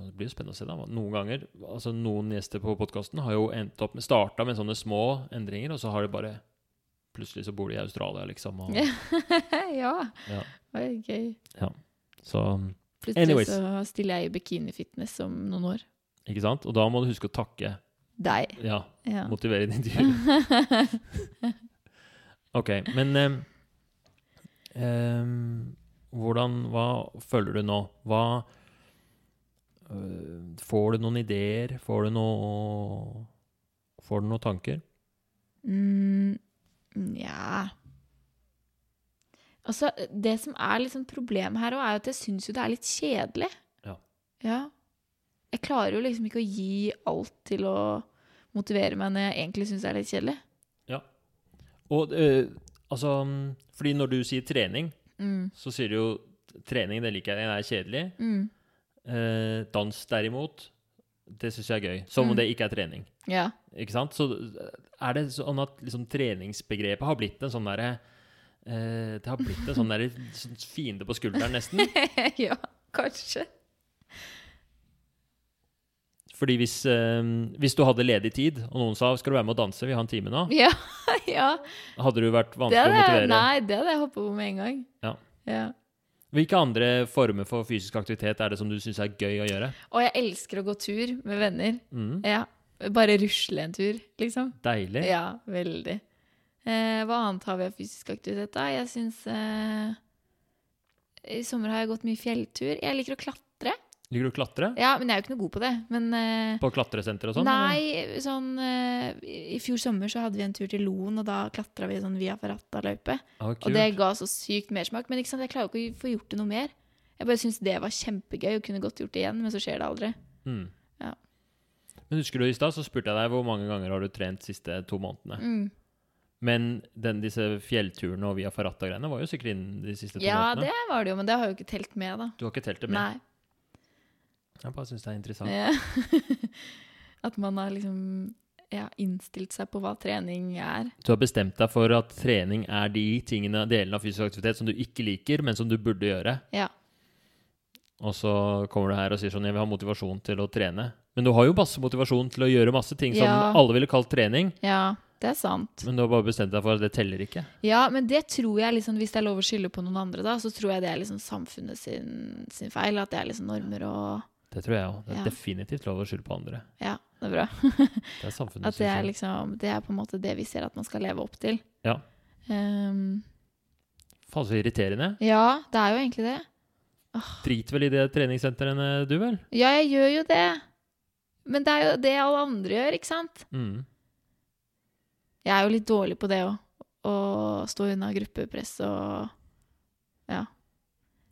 Det blir jo spennende å se, da. Noen ganger Altså Noen gjester på podkasten har jo endt opp med starta med sånne små endringer, og så har de bare Plutselig så bor de i Australia, liksom. Og, Ja. ja. Ja. Var gøy. Så Plutselig Anyways. så stiller jeg i bikinifitness om noen år. Ikke sant? Og da må du huske å takke. Deg. Ja, Ja. motivere din dyr. OK, men um, ehm, Hvordan Hva føler du nå? Hva uh, Får du noen ideer? Får du noe Får du noen tanker? Mm, Nja Altså, det som er liksom problemet her òg, er at jeg syns jo det er litt kjedelig. Ja. Ja. Jeg klarer jo liksom ikke å gi alt til å motivere meg når jeg egentlig syns det er litt kjedelig. Ja. Og øh, altså Fordi når du sier trening, Mm. så sier du jo trening, det liker jeg, det er kjedelig. Mm. Eh, dans derimot, det syns jeg er gøy. Som om Mm. det ikke er trening. Ja. Ikke sant? Så er det sånn at liksom, treningsbegrepet har blitt en sånn derre eh, Det har blitt en sånn der, fiende på skulderen, nesten. ja, kanskje. Fordi hvis, eh, hvis du hadde ledig tid, og noen sa 'skal du være med og danse', vi har en time nå, Ja. ja. hadde du vært Det vanskelig å motivere. nei, det hadde jeg hoppa på med en gang. Ja. ja. Hvilke andre former for fysisk aktivitet er det som du syns er gøy å gjøre? Og jeg elsker å gå tur med venner. Mm, Ja. Bare rusle en tur, liksom. deilig. Ja, veldig. Eh, hva annet har vi av fysisk aktivitet, da? Jeg syns eh, I sommer har jeg gått mye fjelltur. Jeg liker å klatre. Liker du å klatre? Ja, men jeg er jo ikke noe god på det. Men eh, På klatresenter og sånn? Nei, sånn eh, I fjor sommer så hadde vi en tur til Loen, og da klatra vi sånn via Ferrata-løype. Ah, Og det ga så sykt mersmak. Men ikke sant, jeg klarer jo ikke å få gjort det noe mer. Jeg bare syns det var kjempegøy og kunne godt gjort det igjen, men så skjer det aldri. Mm. Ja. Men husker du i stad, så spurte jeg deg hvor mange ganger har du trent de siste to månedene. Mm. Men den, disse fjellturene og via Ferrata-greiene var jo sikkert innen de siste to Ja, månedene. det var det jo, men det har jo ikke telt med, da. Du har ikke telt det med? Nei. Jeg bare syns det er interessant. Ja. At man har liksom ja, innstilt seg på hva trening er. Du har bestemt deg for at trening er de tingene, delene av fysisk aktivitet som du ikke liker, men som du burde gjøre. Ja. Og så kommer du her og sier sånn Jeg vil ha motivasjon til å trene. Men du har jo masse motivasjon til å gjøre masse ting som Ja. alle ville kalt trening. Ja, det er sant. Men du har bare bestemt deg for at det teller ikke. Ja, men det tror jeg liksom, hvis det er lov å skylde på noen andre, da, så tror jeg det er liksom samfunnet sin, sin feil. At det er liksom normer og Det tror jeg òg. Det er Ja. definitivt lov å skylde på andre. Ja, det er bra. Det er samfunnet At det er sin feil. liksom Det er på en måte det vi ser at man skal leve opp til. Ja. Um, Faen, så irriterende. ja, det er jo egentlig det. Drit vel i de treningssentrene, du vel? Ja, jeg gjør jo det. Men det er jo det alle andre gjør, ikke sant? Mm. Jeg er jo litt dårlig på det òg. Å stå unna gruppepress og Ja.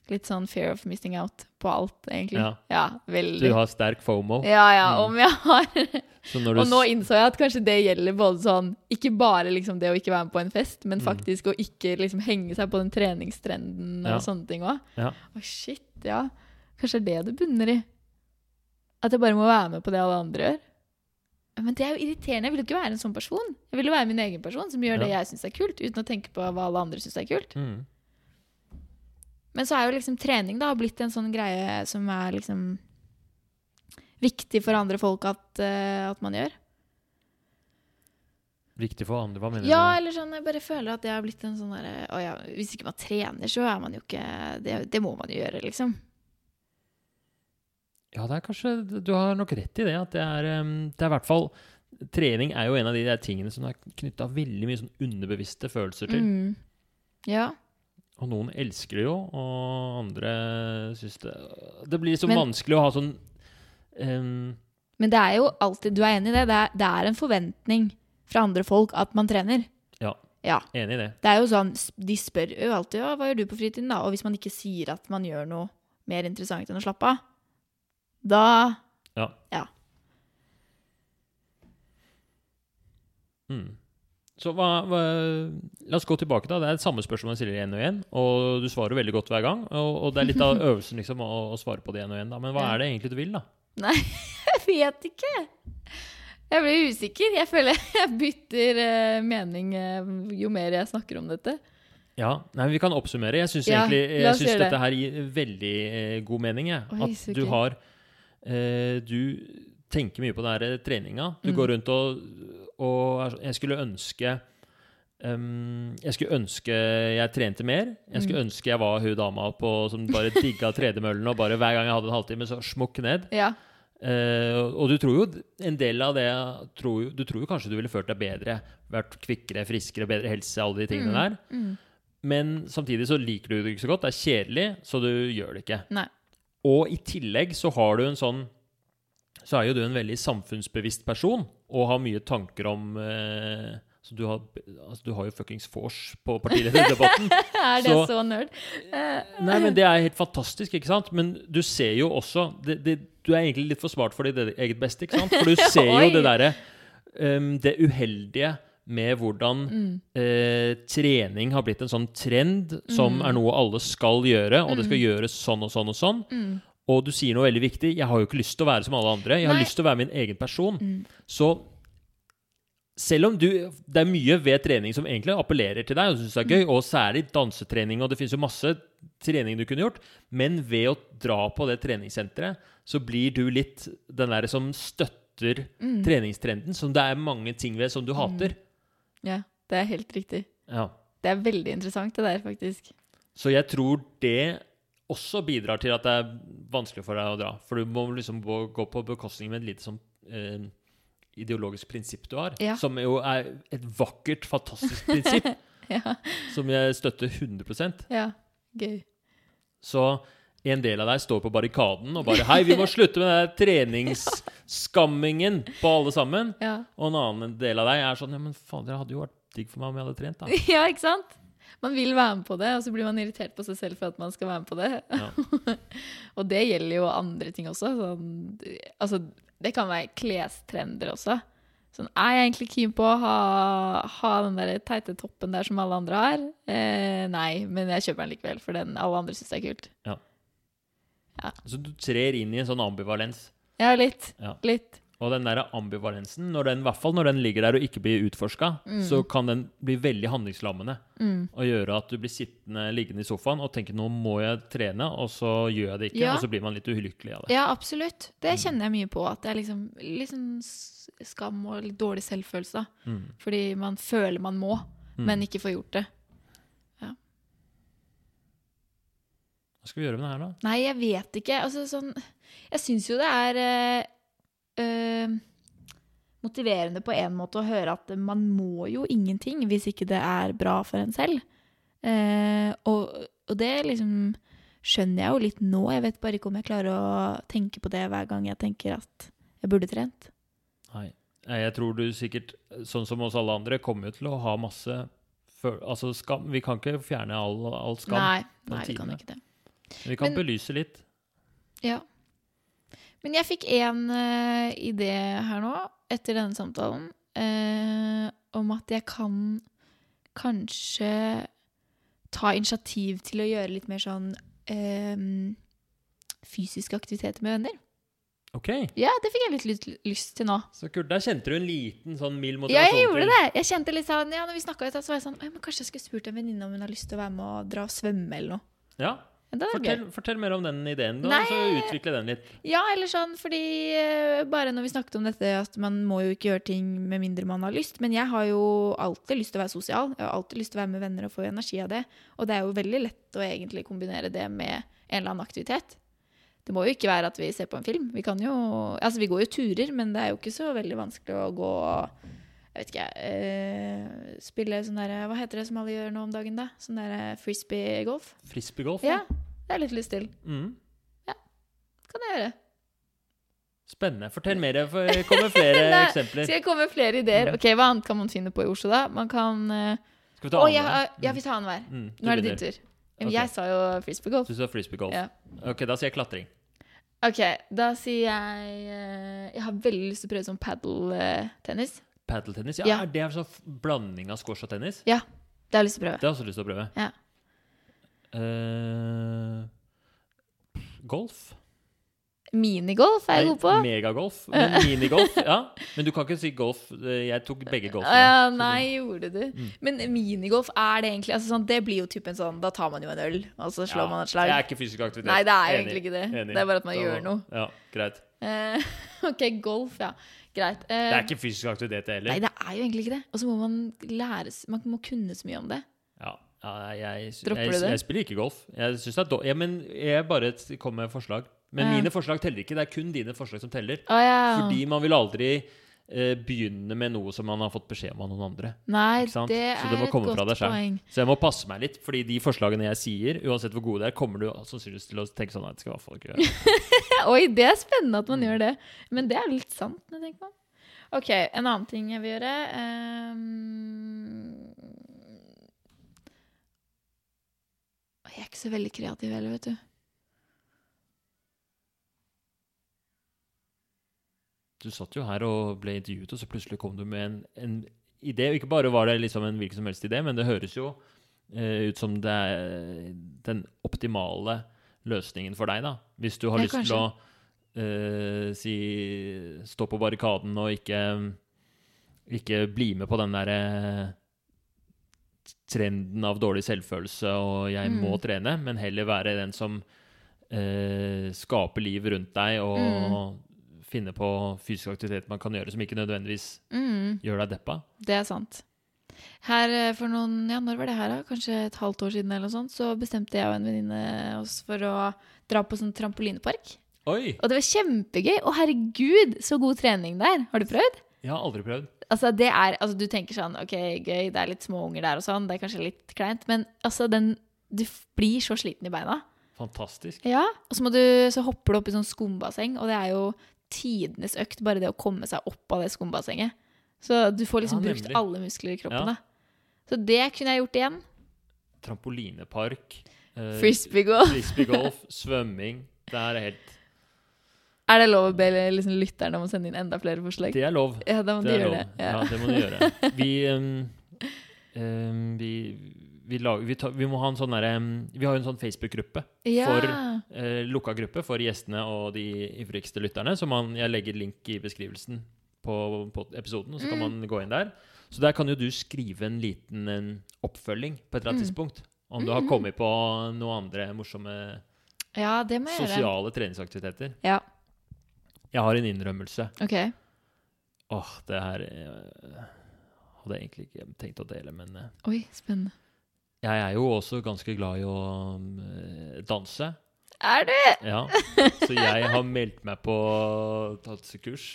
Litt sånn fear of missing out på alt, egentlig. Ja. Ja, Du har sterk FOMO. Ja, ja, Mm. om jeg har du Og nå innså jeg at kanskje det gjelder både sånn Ikke bare liksom det å ikke være med på en fest, men Mm. faktisk å ikke liksom henge seg på den treningstrenden og Ja. sånne ting òg. Ja. Å, shit, ja. Kanskje det er det det bunner i. At jeg bare må være med på det alle andre gjør. Men det er jo irriterende. Jeg vil jo ikke være en sånn person. Jeg vil jo være min egen person som gjør det jeg syns er kult, uten å tenke på hva alle andre syns er kult. mm. Men så er jo liksom trening da blitt en sånn greie som er liksom viktig for andre folk at, uh, at man gjør. Viktig for andre, hva mener Ja, du? eller sånn, jeg bare føler at det har blitt en sånn derre ja, hvis ikke man trener, så er man jo ikke Det, det må man jo gjøre, liksom. Ja, det er kanskje Du har nok rett i det. At det er, det er i hvert fall Trening er jo en av de der tingene som er knytta veldig mye sånn underbevisste følelser til. Mm. Ja. Og noen elsker det jo, og andre syns det Det blir så Men- vanskelig å ha sånn um, Men det er jo alltid Du er enig i det? Det er, det er en forventning fra andre folk at man trener. Ja. Ja. Enig i det. Det er jo sånn, De spør jo alltid ja, hva gjør du på fritiden, da? Og hvis man ikke sier at man gjør noe mer interessant enn å slappe av, da Mm. Så hva, hva, La oss gå tilbake. da Det er det samme spørsmål man stiller igjen og igjen. Og du svarer veldig godt hver gang. Og, og det er litt av øvelsen liksom å, å svare på det igjen og igjen. da Men hva Ja. er det egentlig du vil, da? Nei, Jeg vet ikke. Jeg blir usikker. Jeg føler jeg bytter uh, mening uh, jo mer jeg snakker om dette. Ja, nei, Vi kan oppsummere. Jeg syns Ja, dette her gir veldig uh, god mening. Jeg. Oi, At du har eh, Du tenker mye på den treninga. Du Mm. går rundt og, og Jeg skulle ønske um, Jeg skulle ønske jeg trente mer. Jeg skulle Mm. ønske jeg var hun dama på, som bare digga tredemøllen og bare hver gang jeg hadde en halvtime, så smukk ned. Ja. Uh, og du tror jo en del av det tror, jo- Du tror jo kanskje du ville følt deg bedre, vært kvikkere, friskere, bedre helse, alle de tingene Mm. der. Mm. Men samtidig så liker du det ikke så godt. Det er kjedelig, så du gjør det ikke. Nei. Og i tillegg så har du en sånn Så er jo du en veldig samfunnsbevisst person og har mye tanker om eh, så du har, altså du har jo fuckings vors på partilederdebatten. Er det Så- så, nerd? Eh, Nei, men Det er helt fantastisk, ikke sant? Men du ser jo også det, det, Du er egentlig litt for smart for ditt eget beste, ikke sant? For du ser jo det derre um, Det uheldige med hvordan mm. eh, trening har blitt en sånn trend som Mm. er noe alle skal gjøre, og det skal Mm. gjøres sånn og sånn og sånn. Mm. Og du sier noe veldig viktig. Jeg har jo ikke lyst til å være som alle andre. Jeg har Nei. lyst til å være min egen person. Mm. Så selv om du Det er mye ved trening som egentlig appellerer til deg, og syns det er gøy, og særlig dansetrening, og det finnes jo masse trening du kunne gjort, men ved å dra på det treningssenteret, så blir du litt den derre som støtter Mm. treningstrenden, som det er mange ting ved som du hater. Ja, det er helt riktig. Ja. Det er veldig interessant, det der, faktisk. Så jeg tror det også bidrar til at det er vanskelig for deg å dra. For du må liksom gå på bekostning med et lite sånn eh, ideologisk prinsipp du har. Ja. Som jo er et vakkert, fantastisk prinsipp, Ja, som jeg støtter 100% ja. Gøy. Så en del av deg står på barrikaden og bare Hei, vi må slutte med den treningsskammingen på alle sammen. Ja. Og en annen del av deg er sånn Ja, men fader, det hadde jo vært digg for meg om jeg hadde trent, da. ja, ikke sant? Man vil være med på det, og så blir man irritert på seg selv for at man skal være med på det. Ja. og det gjelder jo andre ting også. Sånn, altså, det kan være klestrender også. Sånn, er jeg egentlig keen på å ha, ha den der teite toppen der som alle andre har? Eh, nei, men jeg kjøper den likevel, for den alle andre syns er kult. Så du trer inn i en sånn ambivalens. Ja, litt. Ja. Litt. Og den der ambivalensen, når den, i hvert fall når den ligger der og ikke blir utforska, Mm. så kan den bli veldig handlingslammende Mm. og gjøre at du blir sittende liggende i sofaen og tenker 'nå må jeg trene', og så gjør jeg det ikke, Ja. og så blir man litt ulykkelig av det. Ja, absolutt. Det kjenner jeg mye på. At det er liksom, sånn skam og litt dårlig selvfølelse. Mm. Fordi man føler man må, Mm. men ikke får gjort det. Hva skal vi gjøre med det her, da? Nei, jeg vet ikke. Altså, sånn, jeg syns jo det er eh, motiverende på en måte å høre at man må jo ingenting hvis ikke det er bra for en selv. Uh, og, og det liksom skjønner jeg jo litt nå. Jeg vet bare ikke om jeg klarer å tenke på det hver gang jeg tenker at jeg burde trent. Nei. Jeg tror du sikkert, sånn som oss alle andre, kommer jo til å ha masse altså skam. Vi kan ikke fjerne all, all skam. Nei, nei vi kan ikke det. Vi kan Men- belyse litt. Ja. Men jeg fikk en uh, idé her nå, etter denne samtalen, uh, om at jeg kan kanskje ta initiativ til å gjøre litt mer sånn uh, fysisk aktivitet med venner. Ok, Ja, det fikk jeg litt lyst, lyst til nå. så kult. Der kjente du en liten sånn mild motivasjon? Ja, jeg gjorde til det! Jeg kjente litt sånn, ja, når vi snakket, så var jeg sånn, men kanskje jeg skulle spurt en venninne om hun har lyst til å være med og dra og svømme eller noe. Ja, Fortell, fortell mer om den ideen, da, Nei. så utvikle den litt. Ja, eller sånn fordi eh, Bare når vi snakket om dette at man må jo ikke gjøre ting med mindre man har lyst. Men jeg har jo alltid lyst til å være sosial. Jeg har alltid lyst til å være med venner og få energi av det. Og det er jo veldig lett å egentlig kombinere det med en eller annen aktivitet. Det må jo ikke være at vi ser på en film. Vi kan jo Altså, vi går jo turer, men det er jo ikke så veldig vanskelig å gå Jeg vet ikke, eh, spille sånn derre Hva heter det som alle gjør nå om dagen, da? Sånn derre frisbee-golf? Frisbee-golf, ja. Ja, det har jeg litt lyst til. Mm. Kan jeg gjøre. Spennende. Fortell mer. For det kommer flere Nei, eksempler. Skal jeg komme med flere ideer? Ok, Hva annet kan man finne på i Oslo, da? Man kan uh... Skal vi ta ja, annenhver? ja, vi tar annenhver. Mm, Nå er det din tur. Men Jeg sa jo frisbeegolf. Du sa frisbeegolf. Ja. Ok, da sier jeg klatring. Ok, da sier jeg uh, Jeg har veldig lyst til å prøve sånn padeltennis. Padeltennis? Ja, Ja. Er det en sånn blanding av squash og tennis? Ja. Det har jeg lyst til å prøve. Det har jeg også lyst til å prøve. Ja. Eh, golf? Minigolf er jeg god på. Megagolf. Men minigolf, ja. Men du kan ikke si golf. Jeg tok begge golfene. Ja, nei, gjorde du? Mm. Men minigolf, er det egentlig altså sånn, Det blir jo typen sånn Da tar man jo en øl, og så slår Ja, man et slag. Det er ikke fysisk aktivitet. Nei, det er Enig. egentlig ikke det. Enig. Det er bare at man Da- gjør noe. Ja, greit. Uh, ok, golf, ja. Greit. Uh, Det er ikke fysisk aktivitet, det heller. Nei, det er jo egentlig ikke det. Og så må man lære Man må kunne så mye om det. Ja, jeg, Dropper jeg, du det? jeg spiller ikke golf. Jeg synes det er do ja, men jeg bare kommer med forslag. Men mine forslag teller ikke. Det er kun dine forslag som teller. Oh, ja. Fordi man vil aldri eh, begynne med noe som man har fått beskjed om av noen andre. Nei, det Så er det må komme godt fra deg selv. Så jeg må passe meg litt, fordi de forslagene jeg sier, uansett hvor gode de er, kommer du sannsynligvis til å tenke sånn Nei, det skal i hvert fall ikke gjøre. Oi, det er spennende at man gjør det. Men det er litt sant. tenker. Ok, en annen ting jeg vil gjøre ehm, Jeg er ikke så veldig kreativ heller, vet du. Du satt jo her og ble intervjuet, og så plutselig kom du med en, en idé. Ikke bare var det liksom en hvilken som helst idé, men det høres jo eh, ut som det er den optimale løsningen for deg, da. Hvis du har Ja, lyst til å eh, si stå på barrikaden og ikke ikke bli med på den derre trenden av dårlig selvfølelse og 'jeg Mm. må trene', men heller være den som eh, skaper liv rundt deg og Mm. finne på fysisk aktivitet man kan gjøre som ikke nødvendigvis Mm, gjør deg deppa. det er sant. Her eh, for noen Ja, når var det her, da? Kanskje et halvt år siden, eller noe sånt, så bestemte jeg og en venninne oss for å dra på sånn trampolinepark. Oi! Og det var kjempegøy! Å, herregud, så god trening der! Har du prøvd? Jeg har aldri prøvd. Altså, det er, altså, du tenker sånn OK, gøy, det er litt små unger der og sånn, det er kanskje litt kleint, men altså, den Du blir så sliten i beina. Fantastisk. Ja. Og så, du, så hopper du opp i sånn skumbasseng, og det er jo tidenes økt, bare det å komme seg opp av det skumbassenget. Så du får liksom Ja, brukt alle muskler i kroppen, Ja. da. Så det kunne jeg gjort igjen. Trampolinepark. eh, Frisbeegolf. Frisbeegolf, svømming. Det er helt Er det lov å be liksom, lytterne om å sende inn enda flere forslag? Det er lov. Ja, da må Det de gjøre lov. det. Ja. Ja. det må du gjøre. Vi, um, um, vi, vi, lager, vi, ta, vi må ha en sånn derre um, Vi har jo en sånn Facebook-gruppe. Ja. For- Eh, lukka gruppe for gjestene og de ivrigste lytterne. Så man, jeg legger link i beskrivelsen på, på episoden, og så kan Mm. man gå inn der. Så der kan jo du skrive en liten en oppfølging på et eller annet Mm. tidspunkt. Om du har Mhm. kommet på noen andre morsomme ja, sosiale treningsaktiviteter. Ja, Jeg har en innrømmelse. ok. Åh, det her eh, hadde jeg egentlig ikke tenkt å dele, men eh, Oi, spennende. jeg er jo også ganske glad i å eh, danse. Er du? Ja. Så jeg har meldt meg på dansekurs.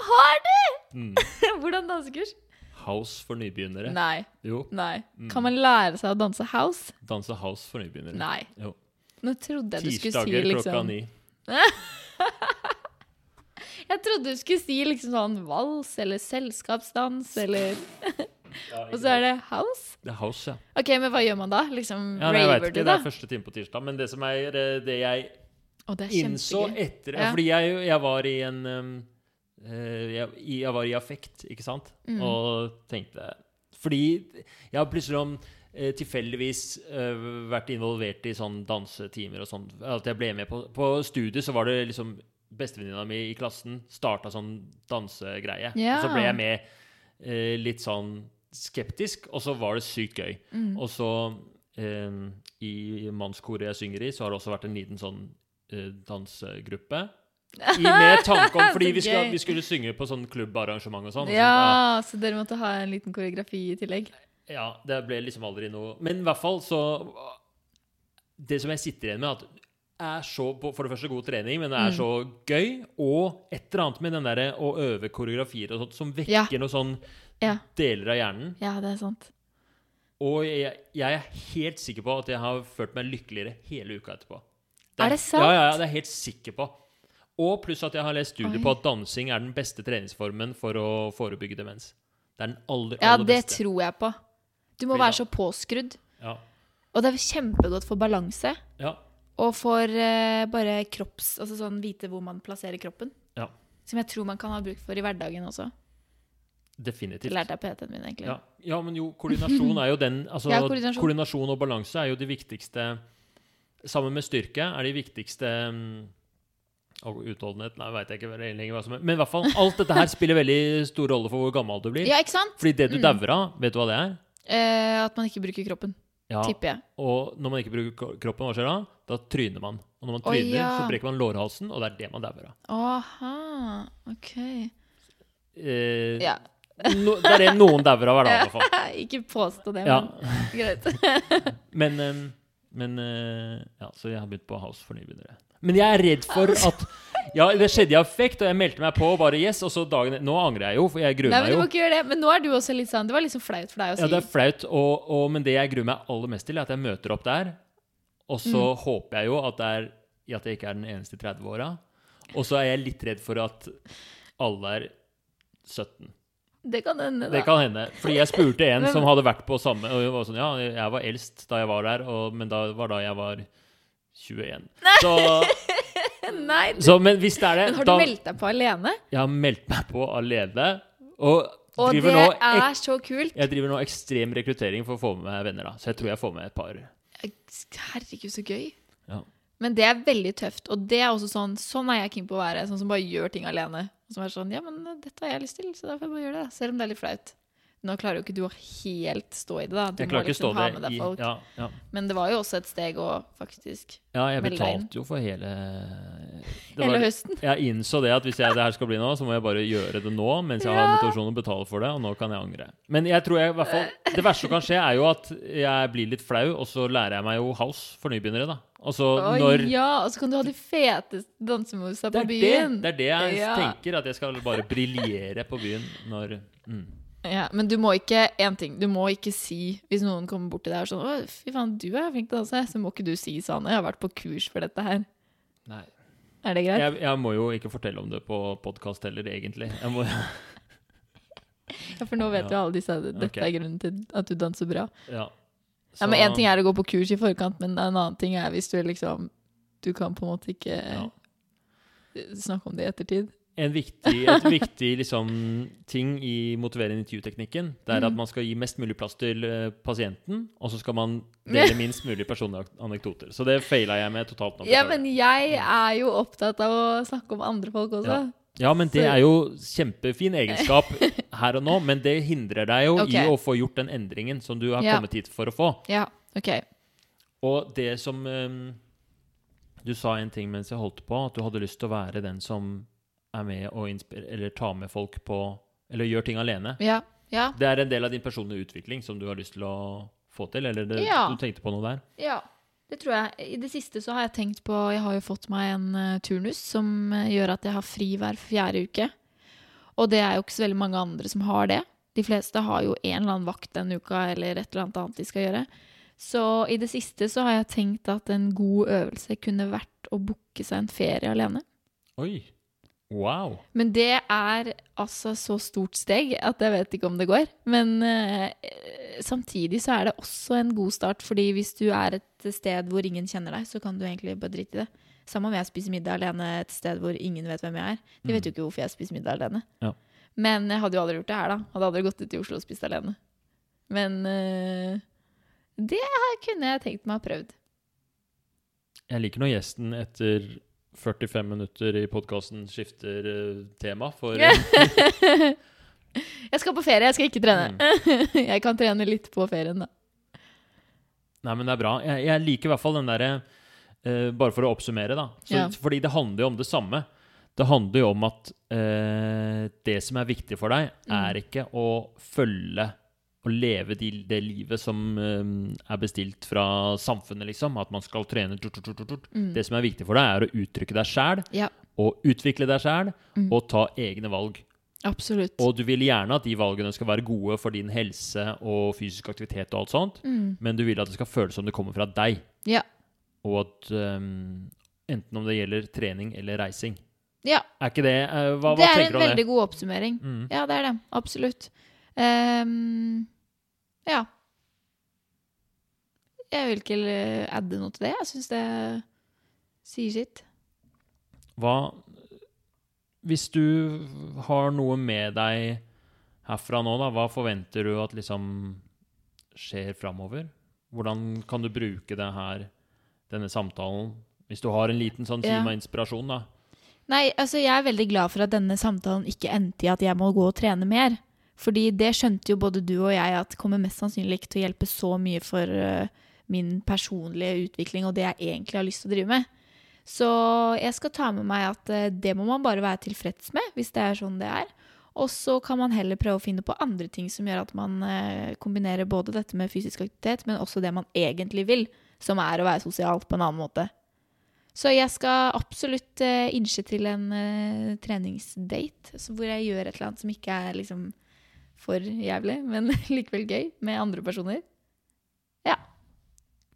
Har du? Mm. Hvordan dansekurs? House for nybegynnere. Nei. Jo. Nei. Mm. Kan man lære seg å danse house? Danse house for nybegynnere. Nei. Jo. Nå trodde jeg du skulle si liksom Tirsdager klokka liksom ni. Jeg trodde du skulle si liksom sånn vals eller selskapsdans eller Og så er det house? Det er house, ja. Ok, men hva gjør man da? Liksom ja nei, jeg vet raver ikke, du, Det er første time på tirsdag. Men det som er eh, det jeg oh, det er innså kjempegøy. etter Ja. Fordi jeg, jeg var i en um, eh, jeg, jeg var i affekt, ikke sant? Mm. Og tenkte Fordi jeg har plutselig om eh, tilfeldigvis uh, vært involvert i sånn dansetimer og sånn. At jeg ble med på På studiet så var det liksom Bestevenninna mi i klassen starta sånn dansegreie. Ja. Og så ble jeg med eh, litt sånn skeptisk, og så var det sykt gøy. Mm. Og så eh, i mannskoret jeg synger i, så har det også vært en liten sånn eh, dansegruppe. I, med tanke om Fordi vi, skulle, vi skulle synge på sånn klubbarrangement og sånn. Ja, så, Ja, så dere måtte ha en liten koreografi i tillegg? ja, det ble liksom aldri noe Men i hvert fall så Det som jeg sitter igjen med, at er så For det første god trening, men det er Mm. så gøy. Og et eller annet med den derre å øve koreografier og sånt som vekker Ja. noe sånn Ja. deler av hjernen. Ja, det er sant. Og jeg, jeg er helt sikker på at jeg har følt meg lykkeligere hele uka etterpå. Er det sant? Ja, ja, ja, det er jeg helt sikker på. Og pluss at jeg har lest studier Oi. på at dansing er den beste treningsformen for å forebygge demens. Det er den aller, Ja, aller det tror jeg på. Du må være så påskrudd. Ja. Og det er kjempegodt for balanse. ja. Og for eh, bare kropps... Altså sånn vite hvor man plasserer kroppen. Ja. Som jeg tror man kan ha bruk for i hverdagen også. Definitivt. lærte jeg på PT-en min, egentlig. Ja. ja, men jo, koordinasjon er jo den altså, Ja, koordinasjon. koordinasjon. og balanse er jo de viktigste Sammen med styrke er de viktigste og utholdenhet Nei, veit jeg ikke lenger hva som er Men i hvert fall, alt dette her spiller veldig stor rolle for hvor gammel du blir. Ja, ikke sant? Fordi det du Mm. dauer av, vet du hva det er? Eh, at man ikke bruker kroppen, Ja, tipper jeg. Og når man ikke bruker kroppen, hva skjer da? Da tryner man. Og når man tryner, tryner, ja. så brekker man lårhalsen, og det er det man dauer av. Aha, ok. Eh, Ja. no, det er det noen dauer av hver dag, i hvert fall. ikke påstå det, Ja. men greit. Men, eh, men eh, Ja, så jeg har begynt på House for nybegynnere. Men jeg er redd for at Ja, det skjedde i affekt, og jeg meldte meg på bare yes, og så dagen Nå angrer jeg jo, for jeg gruer Nei, men du må ikke gjøre det. Men nå er du også litt sånn Det var sånn flaut for deg å si. Ja, det er flaut, og, og, men det jeg gruer meg aller mest til, er at jeg møter opp der, og så Mm. håper jeg jo at, er, at jeg ikke er den eneste i 30-åra. Og så er jeg litt redd for at alle er 17. Det kan hende, da. Det kan hende. Fordi jeg spurte en Men- som hadde vært på samme Og hun var sånn Ja, jeg var eldst da jeg var der, og, men da var da jeg var 21. Så, Nei, så Men hvis det er det men har du meldt deg på alene? Jeg har meldt meg på alene. Og, Og det driver nå er så kult. jeg driver nå ekstrem rekruttering for å få med venner. da Så jeg tror jeg får med et par. Herregud, så gøy. Ja. Men det er veldig tøft. Og det er også sånn Sånn er jeg keen på å være. Sånn som bare gjør ting alene. Som er sånn Ja, men dette har jeg lyst til, så da får jeg bare gjøre det. Selv om det er litt flaut. Nå klarer jo ikke du å helt stå i det, da. Du Jeg må liksom ha med deg i folk. ja, ja. Men det var jo også et steg å faktisk ja, jeg betalte jo for hele det Hele var- høsten. Jeg innså det at hvis jeg, det her skal bli nå, så må jeg bare gjøre det nå mens jeg har Ja. motivasjon og betale for det, og nå kan jeg angre. Men jeg tror jeg i hvert fall Det verste som kan skje, er jo at jeg blir litt flau, og så lærer jeg meg jo house for nybegynnere, da. Altså oh, når ja! Og så kan du ha de feteste dansemosa på byen. det, det er det jeg tenker, at jeg skal bare briljere på byen når mm. Ja, men du må ikke en ting, du må ikke si Hvis noen kommer bort til deg og sånn 'Å, fy faen, du er flink til å danse', så må ikke du si sånn 'Jeg har vært på kurs for dette her'. Nei. Er det greit? Jeg, jeg må jo ikke fortelle om det på podkast heller, egentlig. Jeg må, Ja, for nå vet Ja. jo alle disse at dette okay. er grunnen til at du danser bra. ja. Ja, men En ting er å gå på kurs i forkant, men en annen ting er hvis du liksom Du kan på en måte ikke Ja. snakke om det i ettertid. En viktig, et viktig liksom, ting i motiverende intervjuteknikken Det er at Mm. man skal gi mest mulig plass til uh, pasienten, og så skal man dele minst mulig personlige anekdoter. Så det feila jeg med totalt nå. Ja, men jeg er jo opptatt av å snakke om andre folk også. Ja. ja, men det er jo kjempefin egenskap her og nå, men det hindrer deg jo okay. i å få gjort den endringen som du har Ja. kommet hit for å få. Ja, ok. Og det som um, Du sa en ting mens jeg holdt på, at du hadde lyst til å være den som er med og eller tar med folk på Eller gjør ting alene. Ja. ja. Det er en del av din personlige utvikling som du har lyst til å få til? Eller det, Ja. du tenkte på noe der? Ja, det tror jeg. I det siste så har jeg tenkt på Jeg har jo fått meg en uh, turnus som eh, gjør at jeg har fri hver fjerde uke. Og det er jo ikke så veldig mange andre som har det. De fleste har jo en eller annen vakt den uka eller et eller annet annet de skal gjøre. Så i det siste så har jeg tenkt at en god øvelse kunne vært å booke seg en ferie alene. Oi! Wow! Men det er altså så stort steg at jeg vet ikke om det går. Men uh, samtidig så er det også en god start, fordi hvis du er et sted hvor ingen kjenner deg, så kan du egentlig bare drite i det. Samme om jeg spiser middag alene et sted hvor ingen vet hvem jeg er. De vet jo ikke hvorfor jeg spiser middag alene. Ja. Men jeg hadde jo aldri gjort det her, da. Hadde aldri gått ut i Oslo og spist alene. Men eh, det kunne jeg tenkt meg å prøvd. Jeg liker når gjesten etter 45 minutter i podkasten skifter eh, tema for jeg skal på ferie, jeg skal ikke trene. Mm. jeg kan trene litt på ferien, da. Nei, men det er bra. Jeg, jeg liker i hvert fall den derre uh, Bare for å oppsummere, da. Så, Ja. Fordi det handler jo om det samme. Det handler jo om at uh, det som er viktig for deg, Mm. er ikke å følge å leve de, det livet som um, er bestilt fra samfunnet, liksom. At man skal trene tort, tort, tort. Mm. Det som er viktig for deg, er å uttrykke deg sjæl, Ja, og utvikle deg sjæl, Mm. og ta egne valg. absolutt. Og du vil gjerne at de valgene skal være gode for din helse og fysisk aktivitet og alt sånt, Mm. men du vil at det skal føles som det kommer fra deg. Ja. Og at um, enten om det gjelder trening eller reising. ja. Er ikke det eh, Hva, hva det er tenker en du om det? veldig god oppsummering. Mm. Ja, det er det. Absolutt. Ehm, ja. Jeg vil ikke eh, adde noe til det. Jeg syns det sier sitt. Hva Hvis du har noe med deg herfra nå, da, hva forventer du at liksom skjer framover? Hvordan kan du bruke det her, denne samtalen, hvis du har en liten sånn time av inspirasjon, da? Nei, altså jeg er veldig glad for at denne samtalen ikke endte i at jeg må gå og trene mer. Fordi det skjønte jo både du og jeg at kommer mest sannsynlig ikke til å hjelpe så mye for eh, min personlige utvikling og det jeg egentlig har lyst til å drive med. Så jeg skal ta med meg at eh, det må man bare være tilfreds med, hvis det er sånn det er. Og så kan man heller prøve å finne på andre ting som gjør at man eh, kombinerer både dette med fysisk aktivitet, men også det man egentlig vil, som er å være sosial på en annen måte. Så jeg skal absolutt innse til en treningsdate hvor jeg gjør et eller annet som ikke er liksom for jævlig, men likevel gøy, med andre personer. Ja.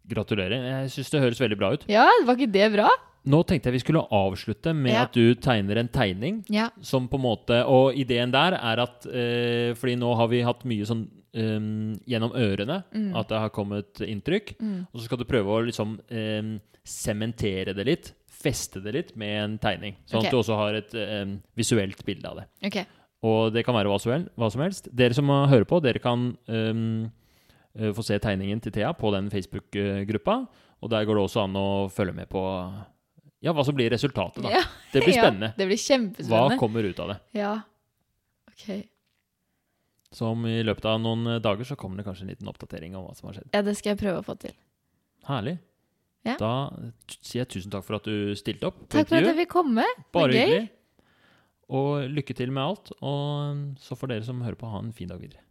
Gratulerer. Jeg syns det høres veldig bra ut. Ja, var ikke det bra? Nå tenkte jeg vi skulle avslutte med Ja. at du tegner en tegning Ja. som på en måte Og ideen der er at eh, Fordi nå har vi hatt mye sånn eh, gjennom ørene Mm. at det har kommet inntrykk. Mm. Og så skal du prøve å liksom eh, sementere det litt. Feste det litt med en tegning. Sånn okay. at du også har et eh, visuelt bilde av det. Ok. Og det kan være hva som, helst. Dere som hører på, dere kan um, få se tegningen til Thea på den Facebook-gruppa. Og der går det også an å følge med på ja, hva som blir resultatet. da. Ja, Det blir ja, spennende. det blir kjempespennende. Hva kommer ut av det? Ja. Ok. Så om i løpet av noen uh, dager så kommer det kanskje en liten oppdatering om hva som har skjedd. Ja, det skal jeg prøve å få til. Herlig. Ja. Da sier jeg tusen takk for at du stilte opp. Takk for at jeg fikk komme. Bare hyggelig. Og lykke til med alt. Og så får dere som hører på, ha en fin dag videre.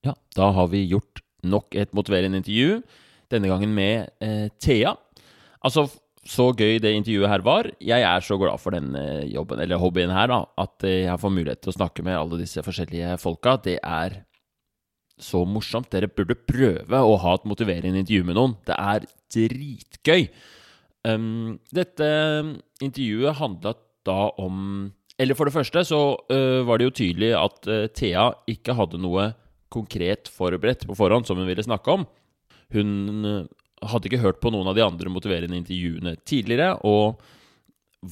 Ja, da har vi gjort nok et motiverende intervju. Denne gangen med eh, Thea. Altså, så gøy det intervjuet her var. Jeg er så glad for denne jobben, eller hobbyen her, da. At eh, jeg får mulighet til å snakke med alle disse forskjellige folka. Det er så morsomt. Dere burde prøve å ha et motiverende intervju med noen. Det er dritgøy. Um, dette intervjuet handla da om Eller for det første så uh, var det jo tydelig at uh, Thea ikke hadde noe konkret forberedt på forhånd som hun ville snakke om. Hun hadde ikke hørt på noen av de andre motiverende intervjuene tidligere, og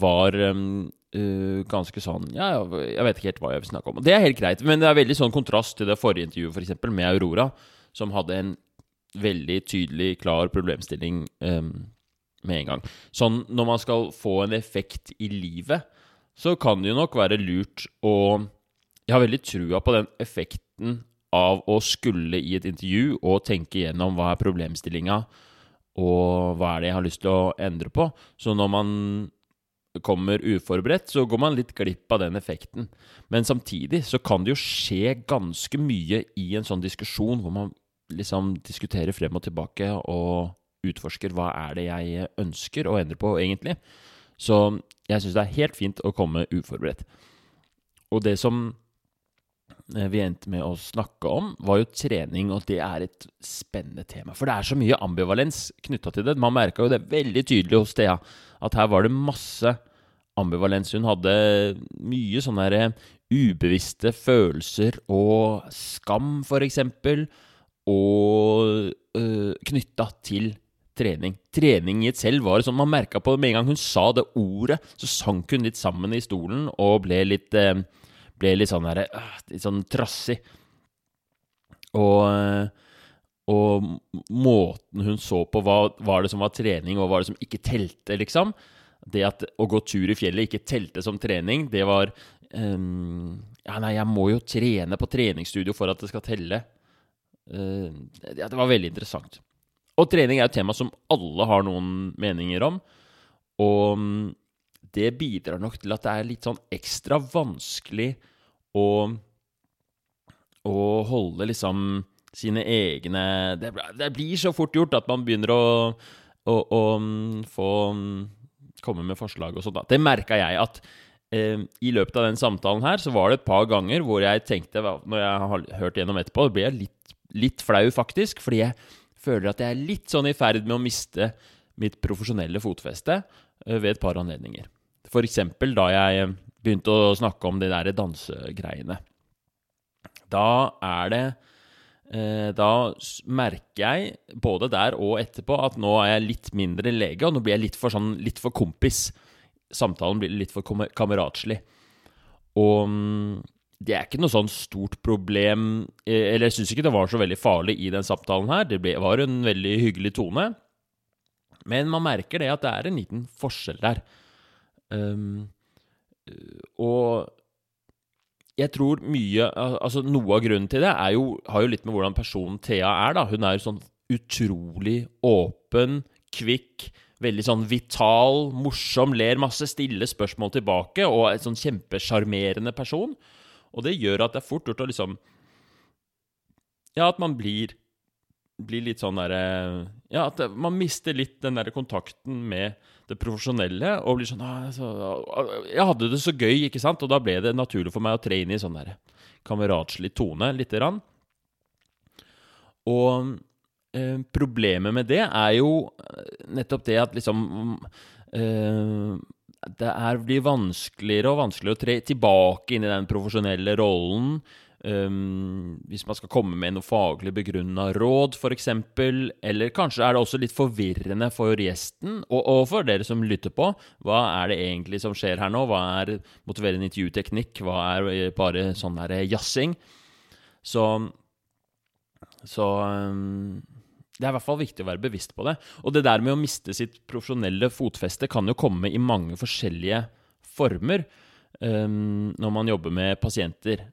var um, uh, ganske sånn Ja, jeg vet ikke helt hva jeg vil snakke om. Det er helt greit, men det er veldig sånn kontrast til det forrige intervjuet, f.eks., med Aurora, som hadde en veldig tydelig, klar problemstilling um, med en gang. Sånn når man skal få en effekt i livet, så kan det jo nok være lurt å Jeg har veldig trua på den effekten av å skulle i et intervju og tenke igjennom hva er problemstillinga, og hva er det jeg har lyst til å endre på. Så når man kommer uforberedt, så går man litt glipp av den effekten. Men samtidig så kan det jo skje ganske mye i en sånn diskusjon hvor man liksom diskuterer frem og tilbake og utforsker hva er det jeg ønsker å endre på, egentlig. Så jeg syns det er helt fint å komme uforberedt. Og det som vi endte med å snakke om, var jo trening, og det er et spennende tema. For det er så mye ambivalens knytta til det. Man merka jo det veldig tydelig hos Thea, at her var det masse ambivalens. Hun hadde mye sånne der ubevisste følelser og skam, eksempel, og øh, knytta til trening. Trening i et selv var sånn Man merka på det med en gang hun sa det ordet, så sank hun litt sammen i stolen og ble litt eh, Ble litt sånn her, øh, litt sånn trassig. Og, eh, og måten hun så på hva var det som var trening, og hva var det som ikke telte, liksom. Det at å gå tur i fjellet ikke telte som trening, det var um, Ja, nei, jeg må jo trene på treningsstudio for at det skal telle. Uh, ja, det var veldig interessant. Og trening er et tema som alle har noen meninger om. Og det bidrar nok til at det er litt sånn ekstra vanskelig å, å holde liksom sine egne det, det, blir så fort gjort at man begynner å, å, å mm, få mm, komme med forslag og sånn. Det merka jeg at eh, i løpet av den samtalen her, så var det et par ganger hvor jeg tenkte, når jeg har hørt gjennom etterpå, blir jeg litt, litt flau, faktisk. Fordi jeg føler at jeg er litt sånn i ferd med å miste mitt profesjonelle fotfeste ved et par anledninger. Eksempel da jeg begynte å snakke om de der dansegreiene. Da er det eh, Da merker jeg, både der og etterpå, at nå er jeg litt mindre lege, og nå blir jeg litt for, sånn, litt for kompis. Samtalen blir litt for kameratslig. Og mm, det er ikke noe sånn stort problem eh, Eller jeg syns ikke det var så veldig farlig i den samtalen her. Det var en veldig hyggelig tone. Men man merker det at det er en liten forskjell der. Um, og jeg tror mye Altså noe av grunnen til det jo, har jo litt med hvordan personen Thea er, da. Hun er sånn utrolig åpen, kvikk, veldig sånn vital, morsom, ler masse, stille spørsmål tilbake, og en sånn kjempesjarmerende person. Og det gjør at det er fort gjort å liksom Ja, at man blir, blir litt sånn derre Ja, at man mister litt den derre kontakten med det profesjonelle og blir sånn altså, Jeg hadde det så gøy, ikke sant? Og da ble det naturlig for meg å tre inn i sånn der kameratslig tone lite grann. Og eh, problemet med det er jo nettopp det at liksom eh, det er, blir vanskeligere og vanskeligere å tre tilbake inn i den profesjonelle rollen. Um, hvis man skal komme med noe faglig begrunna råd, f.eks. Eller kanskje er det også litt forvirrende for gjesten, og, og, for dere som lytter på. Hva er det egentlig som skjer her nå? Hva er motiverende intervjuteknikk? Hva er eh, bare sånn her jazzing? Så, så um, det er i hvert fall viktig å være bevisst på det. Og det der med å miste sitt profesjonelle fotfeste kan jo komme i mange forskjellige former um, når man jobber med pasienter.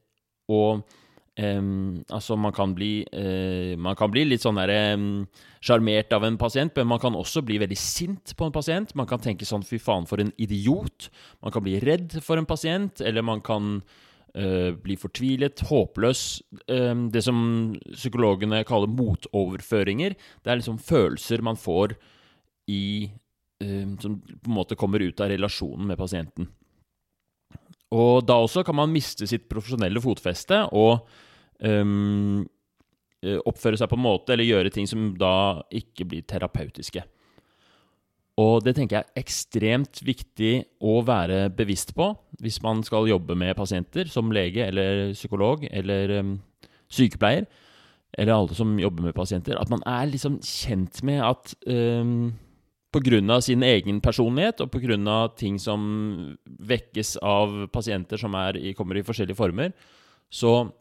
Og um, altså, man kan bli uh, Man kan bli litt sånn derre sjarmert um, av en pasient, men man kan også bli veldig sint på en pasient. Man kan tenke sånn 'fy faen, for en idiot'. Man kan bli redd for en pasient, eller man kan uh, blir fortvilet, håpløs. Det som psykologene kaller motoverføringer. Det er liksom følelser man får i Som på en måte kommer ut av relasjonen med pasienten. Og da også kan man miste sitt profesjonelle fotfeste og um, oppføre seg på en måte eller gjøre ting som da ikke blir terapeutiske. Og det tenker jeg er ekstremt viktig å være bevisst på hvis man skal jobbe med pasienter som lege eller psykolog eller um, sykepleier, eller alle som jobber med pasienter, at man er liksom kjent med at um, pga. sin egen personlighet og pga. ting som vekkes av pasienter som er, kommer i forskjellige former, så,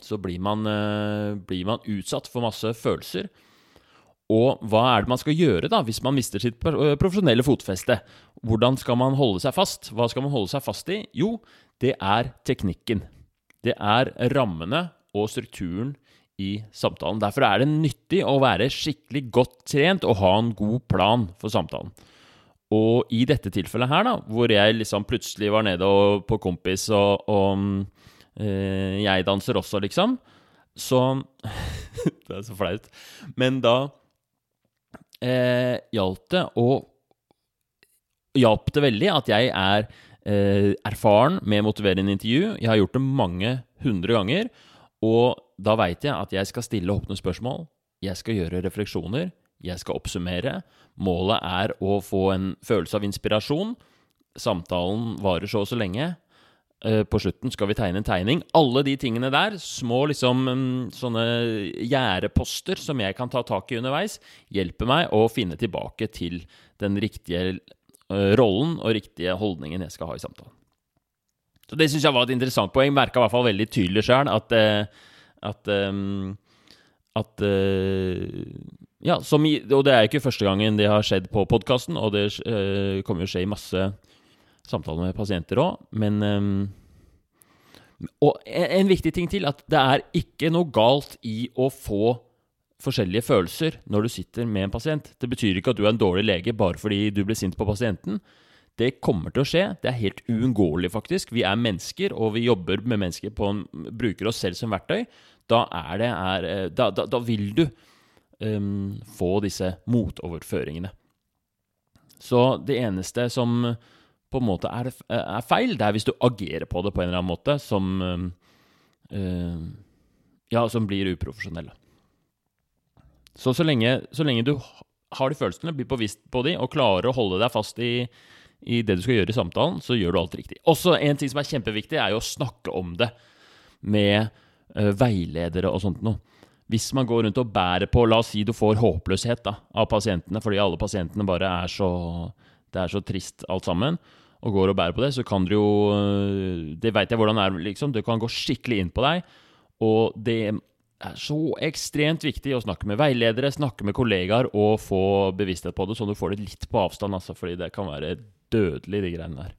så blir, man, uh, blir man utsatt for masse følelser. Og hva er det man skal gjøre da, hvis man mister sitt profesjonelle fotfeste? Hvordan skal man holde seg fast? Hva skal man holde seg fast i? Jo, det er teknikken. Det er rammene og strukturen i samtalen. Derfor er det nyttig å være skikkelig godt trent og ha en god plan for samtalen. Og i dette tilfellet her, da, hvor jeg liksom plutselig var nede og, på kompis, og, og øh, jeg danser også, liksom, så Det er så flaut. Men da eh, hjalp det og hjalp det veldig at jeg er eh, erfaren med motiverende intervju. Jeg har gjort det mange hundre ganger. Og da veit jeg at jeg skal stille åpne spørsmål. Jeg skal gjøre refleksjoner. Jeg skal oppsummere. Målet er å få en følelse av inspirasjon. Samtalen varer så og så lenge. Eh, på slutten skal vi tegne en tegning. Alle de tingene der, små liksom mm, sånne gjerdeposter som jeg kan ta tak i underveis, hjelper meg å finne tilbake til den riktige eh, rollen og riktige holdningen jeg skal ha i samtalen. Så Det syns jeg var et interessant poeng. Merka i hvert fall veldig tydelig sjøl at, eh, at, at ja, som, og det er ikke første gangen det har skjedd på podkasten, og det kommer jo skje i masse samtaler med pasienter òg, men um, Og en, en viktig ting til, at det er ikke noe galt i å få forskjellige følelser når du sitter med en pasient. Det betyr ikke at du er en dårlig lege bare fordi du ble sint på pasienten. Det kommer til å skje. Det er helt uunngåelig, faktisk. Vi er mennesker, og vi jobber med mennesker på en, bruker oss selv som verktøy. Da, er det, er, eh, da, da, da vil du um, få disse motoverføringene. Så det eneste som på en måte er, er, feil, det er hvis du agerer på det på en eller annen måte som um, Ja, som blir uprofesjonell. Så så lenge, så lenge, du har de følelsene, blir bevisst på de, og klarer å holde deg fast i, i, det du skal gjøre i samtalen, så gjør du alt riktig. Også en ting som er kjempeviktig, er jo å snakke om det med uh, veiledere og sånt noe. Hvis man går rundt og bærer på La oss si du får håpløshet da, av pasientene fordi alle pasientene bare er så Det er så trist alt sammen, og går og bærer på det, så kan du jo øh, Det veit jeg hvordan det er, liksom. Det kan gå skikkelig inn på deg. Og det er så ekstremt viktig å snakke med veiledere, snakke med kollegaer og få bevissthet på det, sånn du får det litt på avstand, altså, fordi det kan være dødelig, de greiene der.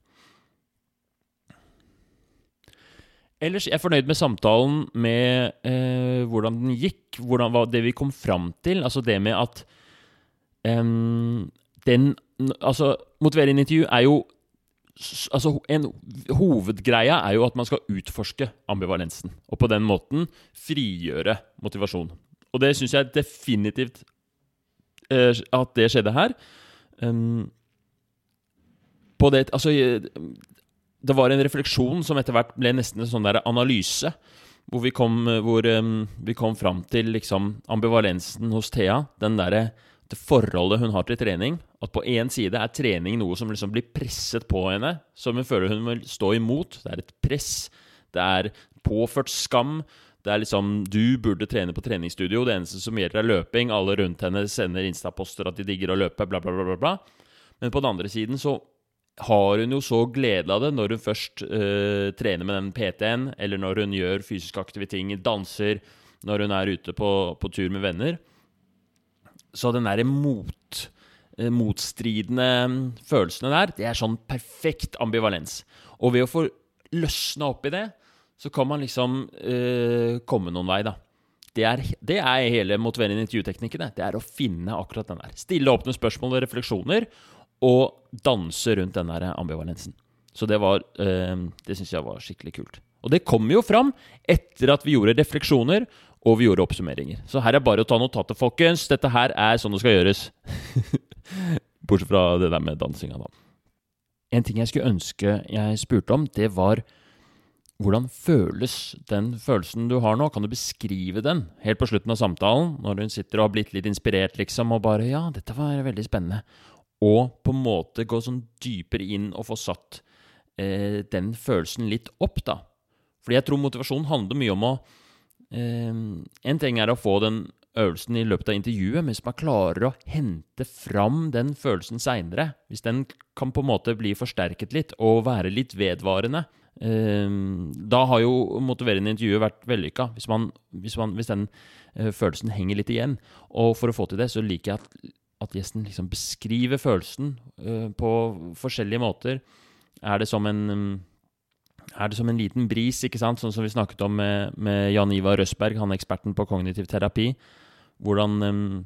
Ellers jeg er fornøyd med samtalen, med eh, hvordan den gikk, hvordan, hva, det vi kom fram til. Altså det med at eh, den Altså, motiverende intervju er jo altså En hovedgreia er jo at man skal utforske ambivalensen, og på den måten frigjøre motivasjon. Og det syns jeg definitivt eh, at det skjedde her. Um, på det Altså det var en refleksjon som etter hvert ble nesten en sånn der analyse. Hvor vi kom, hvor, um, vi kom fram til liksom ambivalensen hos Thea. Den derre det forholdet hun har til trening. At på én side er trening noe som liksom blir presset på henne, som hun føler hun vil stå imot. Det er et press. Det er påført skam. Det er liksom Du burde trene på treningsstudio. Det eneste som gjelder, er løping. Alle rundt henne sender Insta-poster at de digger å løpe, bla, bla, bla, bla. Men på den andre siden så har hun jo så glede av det når hun først uh, trener med den PT-en, eller når hun gjør fysisk aktive ting, danser, når hun er ute på, på tur med venner. Så den derre mot, uh, motstridende følelsene der, det er sånn perfekt ambivalens. Og ved å få løsna opp i det, så kan man liksom uh, komme noen vei, da. Det er, det er hele motiverende intervjuteknikken. Det er å finne akkurat den der. Stille åpne spørsmål og refleksjoner, og danse rundt den der ambivalensen. Så det var eh, Det syns jeg var skikkelig kult. Og det kom jo fram etter at vi gjorde refleksjoner og vi gjorde oppsummeringer. Så her er bare å ta notatet, folkens. Dette her er sånn det skal gjøres. Bortsett fra det der med dansinga, da. En ting jeg skulle ønske jeg spurte om, det var hvordan føles den følelsen du har nå? Kan du beskrive den helt på slutten av samtalen, når hun sitter og har blitt litt inspirert, liksom, og bare Ja, dette var veldig spennende og på en måte gå sånn dypere inn og få satt eh, den følelsen litt opp, da. Fordi jeg tror motivasjon handler mye om å eh, En ting er å få den øvelsen i løpet av intervjuet, men hvis man klarer å hente fram den følelsen seinere, hvis den kan på en måte bli forsterket litt og være litt vedvarende, eh, da har jo motiverende intervjuet vært vellykka. Hvis, hvis, hvis den eh, følelsen henger litt igjen. Og for å få til det, så liker jeg at at gjesten liksom beskriver følelsen uh, på forskjellige måter. Er det som en um, er det som en liten bris, ikke sant? sånn som vi snakket om med, med Jan Ivar Røsberg, han er eksperten på kognitiv terapi. Hvordan, um,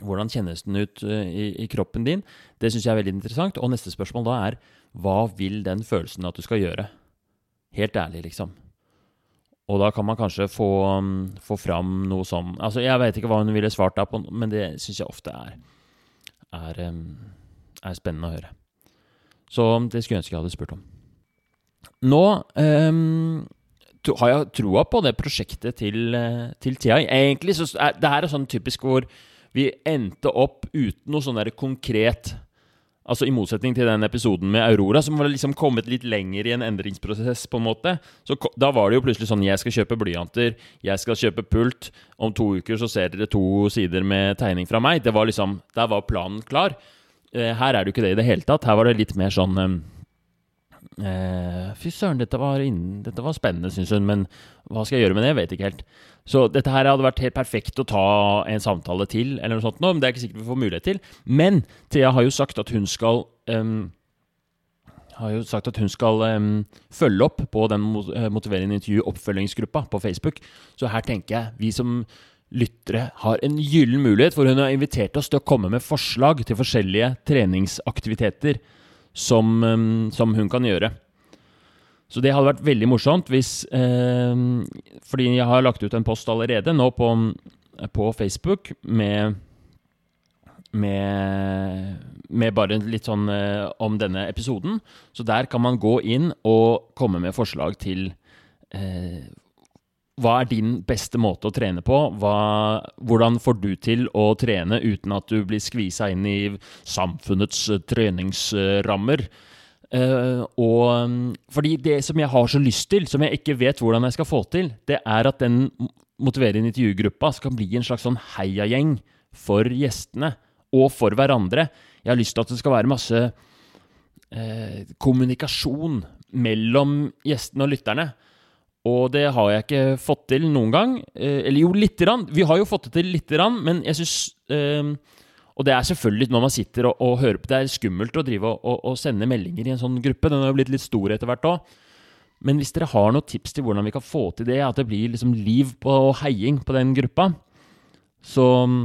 hvordan kjennes den ut uh, i, i, kroppen din? Det syns jeg er veldig interessant. Og neste spørsmål da er hva vil den følelsen at du skal gjøre? Helt ærlig, liksom. Og da kan man kanskje få, um, få fram noe som Altså, jeg vet ikke hva hun ville svart deg på, men det syns jeg ofte er, er, um, er, spennende å høre. Så det skulle jeg ønske jeg hadde spurt om. Nå um, har jeg troa på det prosjektet til, uh, til Thea. Egentlig så er det her er sånn typisk hvor vi endte opp uten noe sånn der konkret Altså I motsetning til den episoden med Aurora, som var liksom kommet litt lenger i en endringsprosess. på en måte Så Da var det jo plutselig sånn Jeg skal kjøpe blyanter, jeg skal kjøpe pult. Om to uker så ser dere to sider med tegning fra meg. Det var liksom Der var planen klar. Eh, her er det jo ikke det i det hele tatt. Her var det litt mer sånn eh, fy søren, dette var, dette var spennende, syns hun, men hva skal jeg gjøre med det? Jeg vet ikke helt. Så dette her hadde vært helt perfekt å ta en samtale til, eller noe sånt nå, men det er ikke sikkert vi får mulighet til. Men Thea har jo sagt at hun skal um, har jo sagt at hun skal um, følge opp på den eh, motiverende intervju-oppfølgingsgruppa på Facebook. Så her tenker jeg vi som lyttere har en gyllen mulighet, for hun har invitert oss til å komme med forslag til forskjellige treningsaktiviteter som, som hun kan gjøre. Så det hadde vært veldig morsomt hvis eh, Fordi jeg har lagt ut en post allerede nå på, på Facebook med med, med bare litt sånn eh, om denne episoden. Så der kan man gå inn og komme med forslag til eh, hva er din beste måte å trene på? Hva, hvordan får du til å trene uten at du blir skvisa inn i samfunnets eh, treningsrammer? Uh, og mm, fordi det som jeg har så lyst til, som jeg ikke vet hvordan jeg skal få til, det er at den motiverende intervjugruppa skal bli en slags sånn heiagjeng for gjestene og for hverandre. Jeg har lyst til at det skal være masse uh, kommunikasjon mellom gjestene og lytterne. Og det har jeg ikke fått til noen gang. Eh, eller jo, lite grann. Vi har jo fått det til lite grann, men jeg syns eh, Og det er selvfølgelig når man sitter og, og hører på Det er skummelt å drive og, og, og sende meldinger i en sånn gruppe. Den har jo blitt litt stor etter hvert òg. Men hvis dere har noen tips til hvordan vi kan få til det, at det blir liksom liv og heiing på den gruppa, så mm,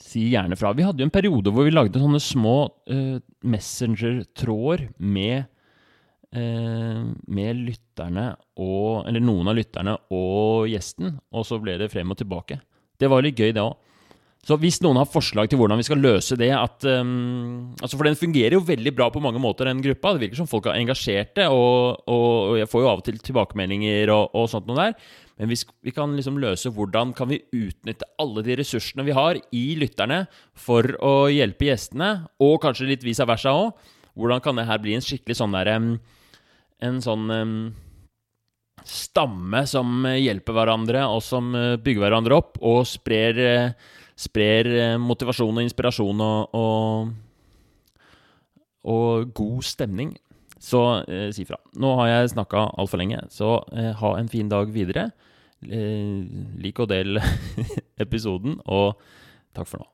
si gjerne fra. Vi hadde jo en periode hvor vi lagde sånne små eh, messenger-tråder med med lytterne og Eller noen av lytterne og gjesten, og så ble det frem og tilbake. Det var litt gøy, det òg. Så hvis noen har forslag til hvordan vi skal løse det at, um, altså For den fungerer jo veldig bra på mange måter, den gruppa. Det virker som folk er engasjerte, og, og, og jeg får jo av og til tilbakemeldinger og, og sånt noe der. Men hvis vi kan liksom løse hvordan kan vi utnytte alle de ressursene vi har i lytterne for å hjelpe gjestene, og kanskje litt vis av versa òg, hvordan kan det her bli en skikkelig sånn derre um, En sånn um, stamme som hjelper hverandre, og som eh, bygger hverandre opp, og sprer, eh, sprer eh, motivasjon og inspirasjon og, og, og god stemning. Så eh, si fra. Nå har jeg snakka altfor lenge, så eh, ha en fin dag videre. Eh, lik og del episoden, og takk for nå.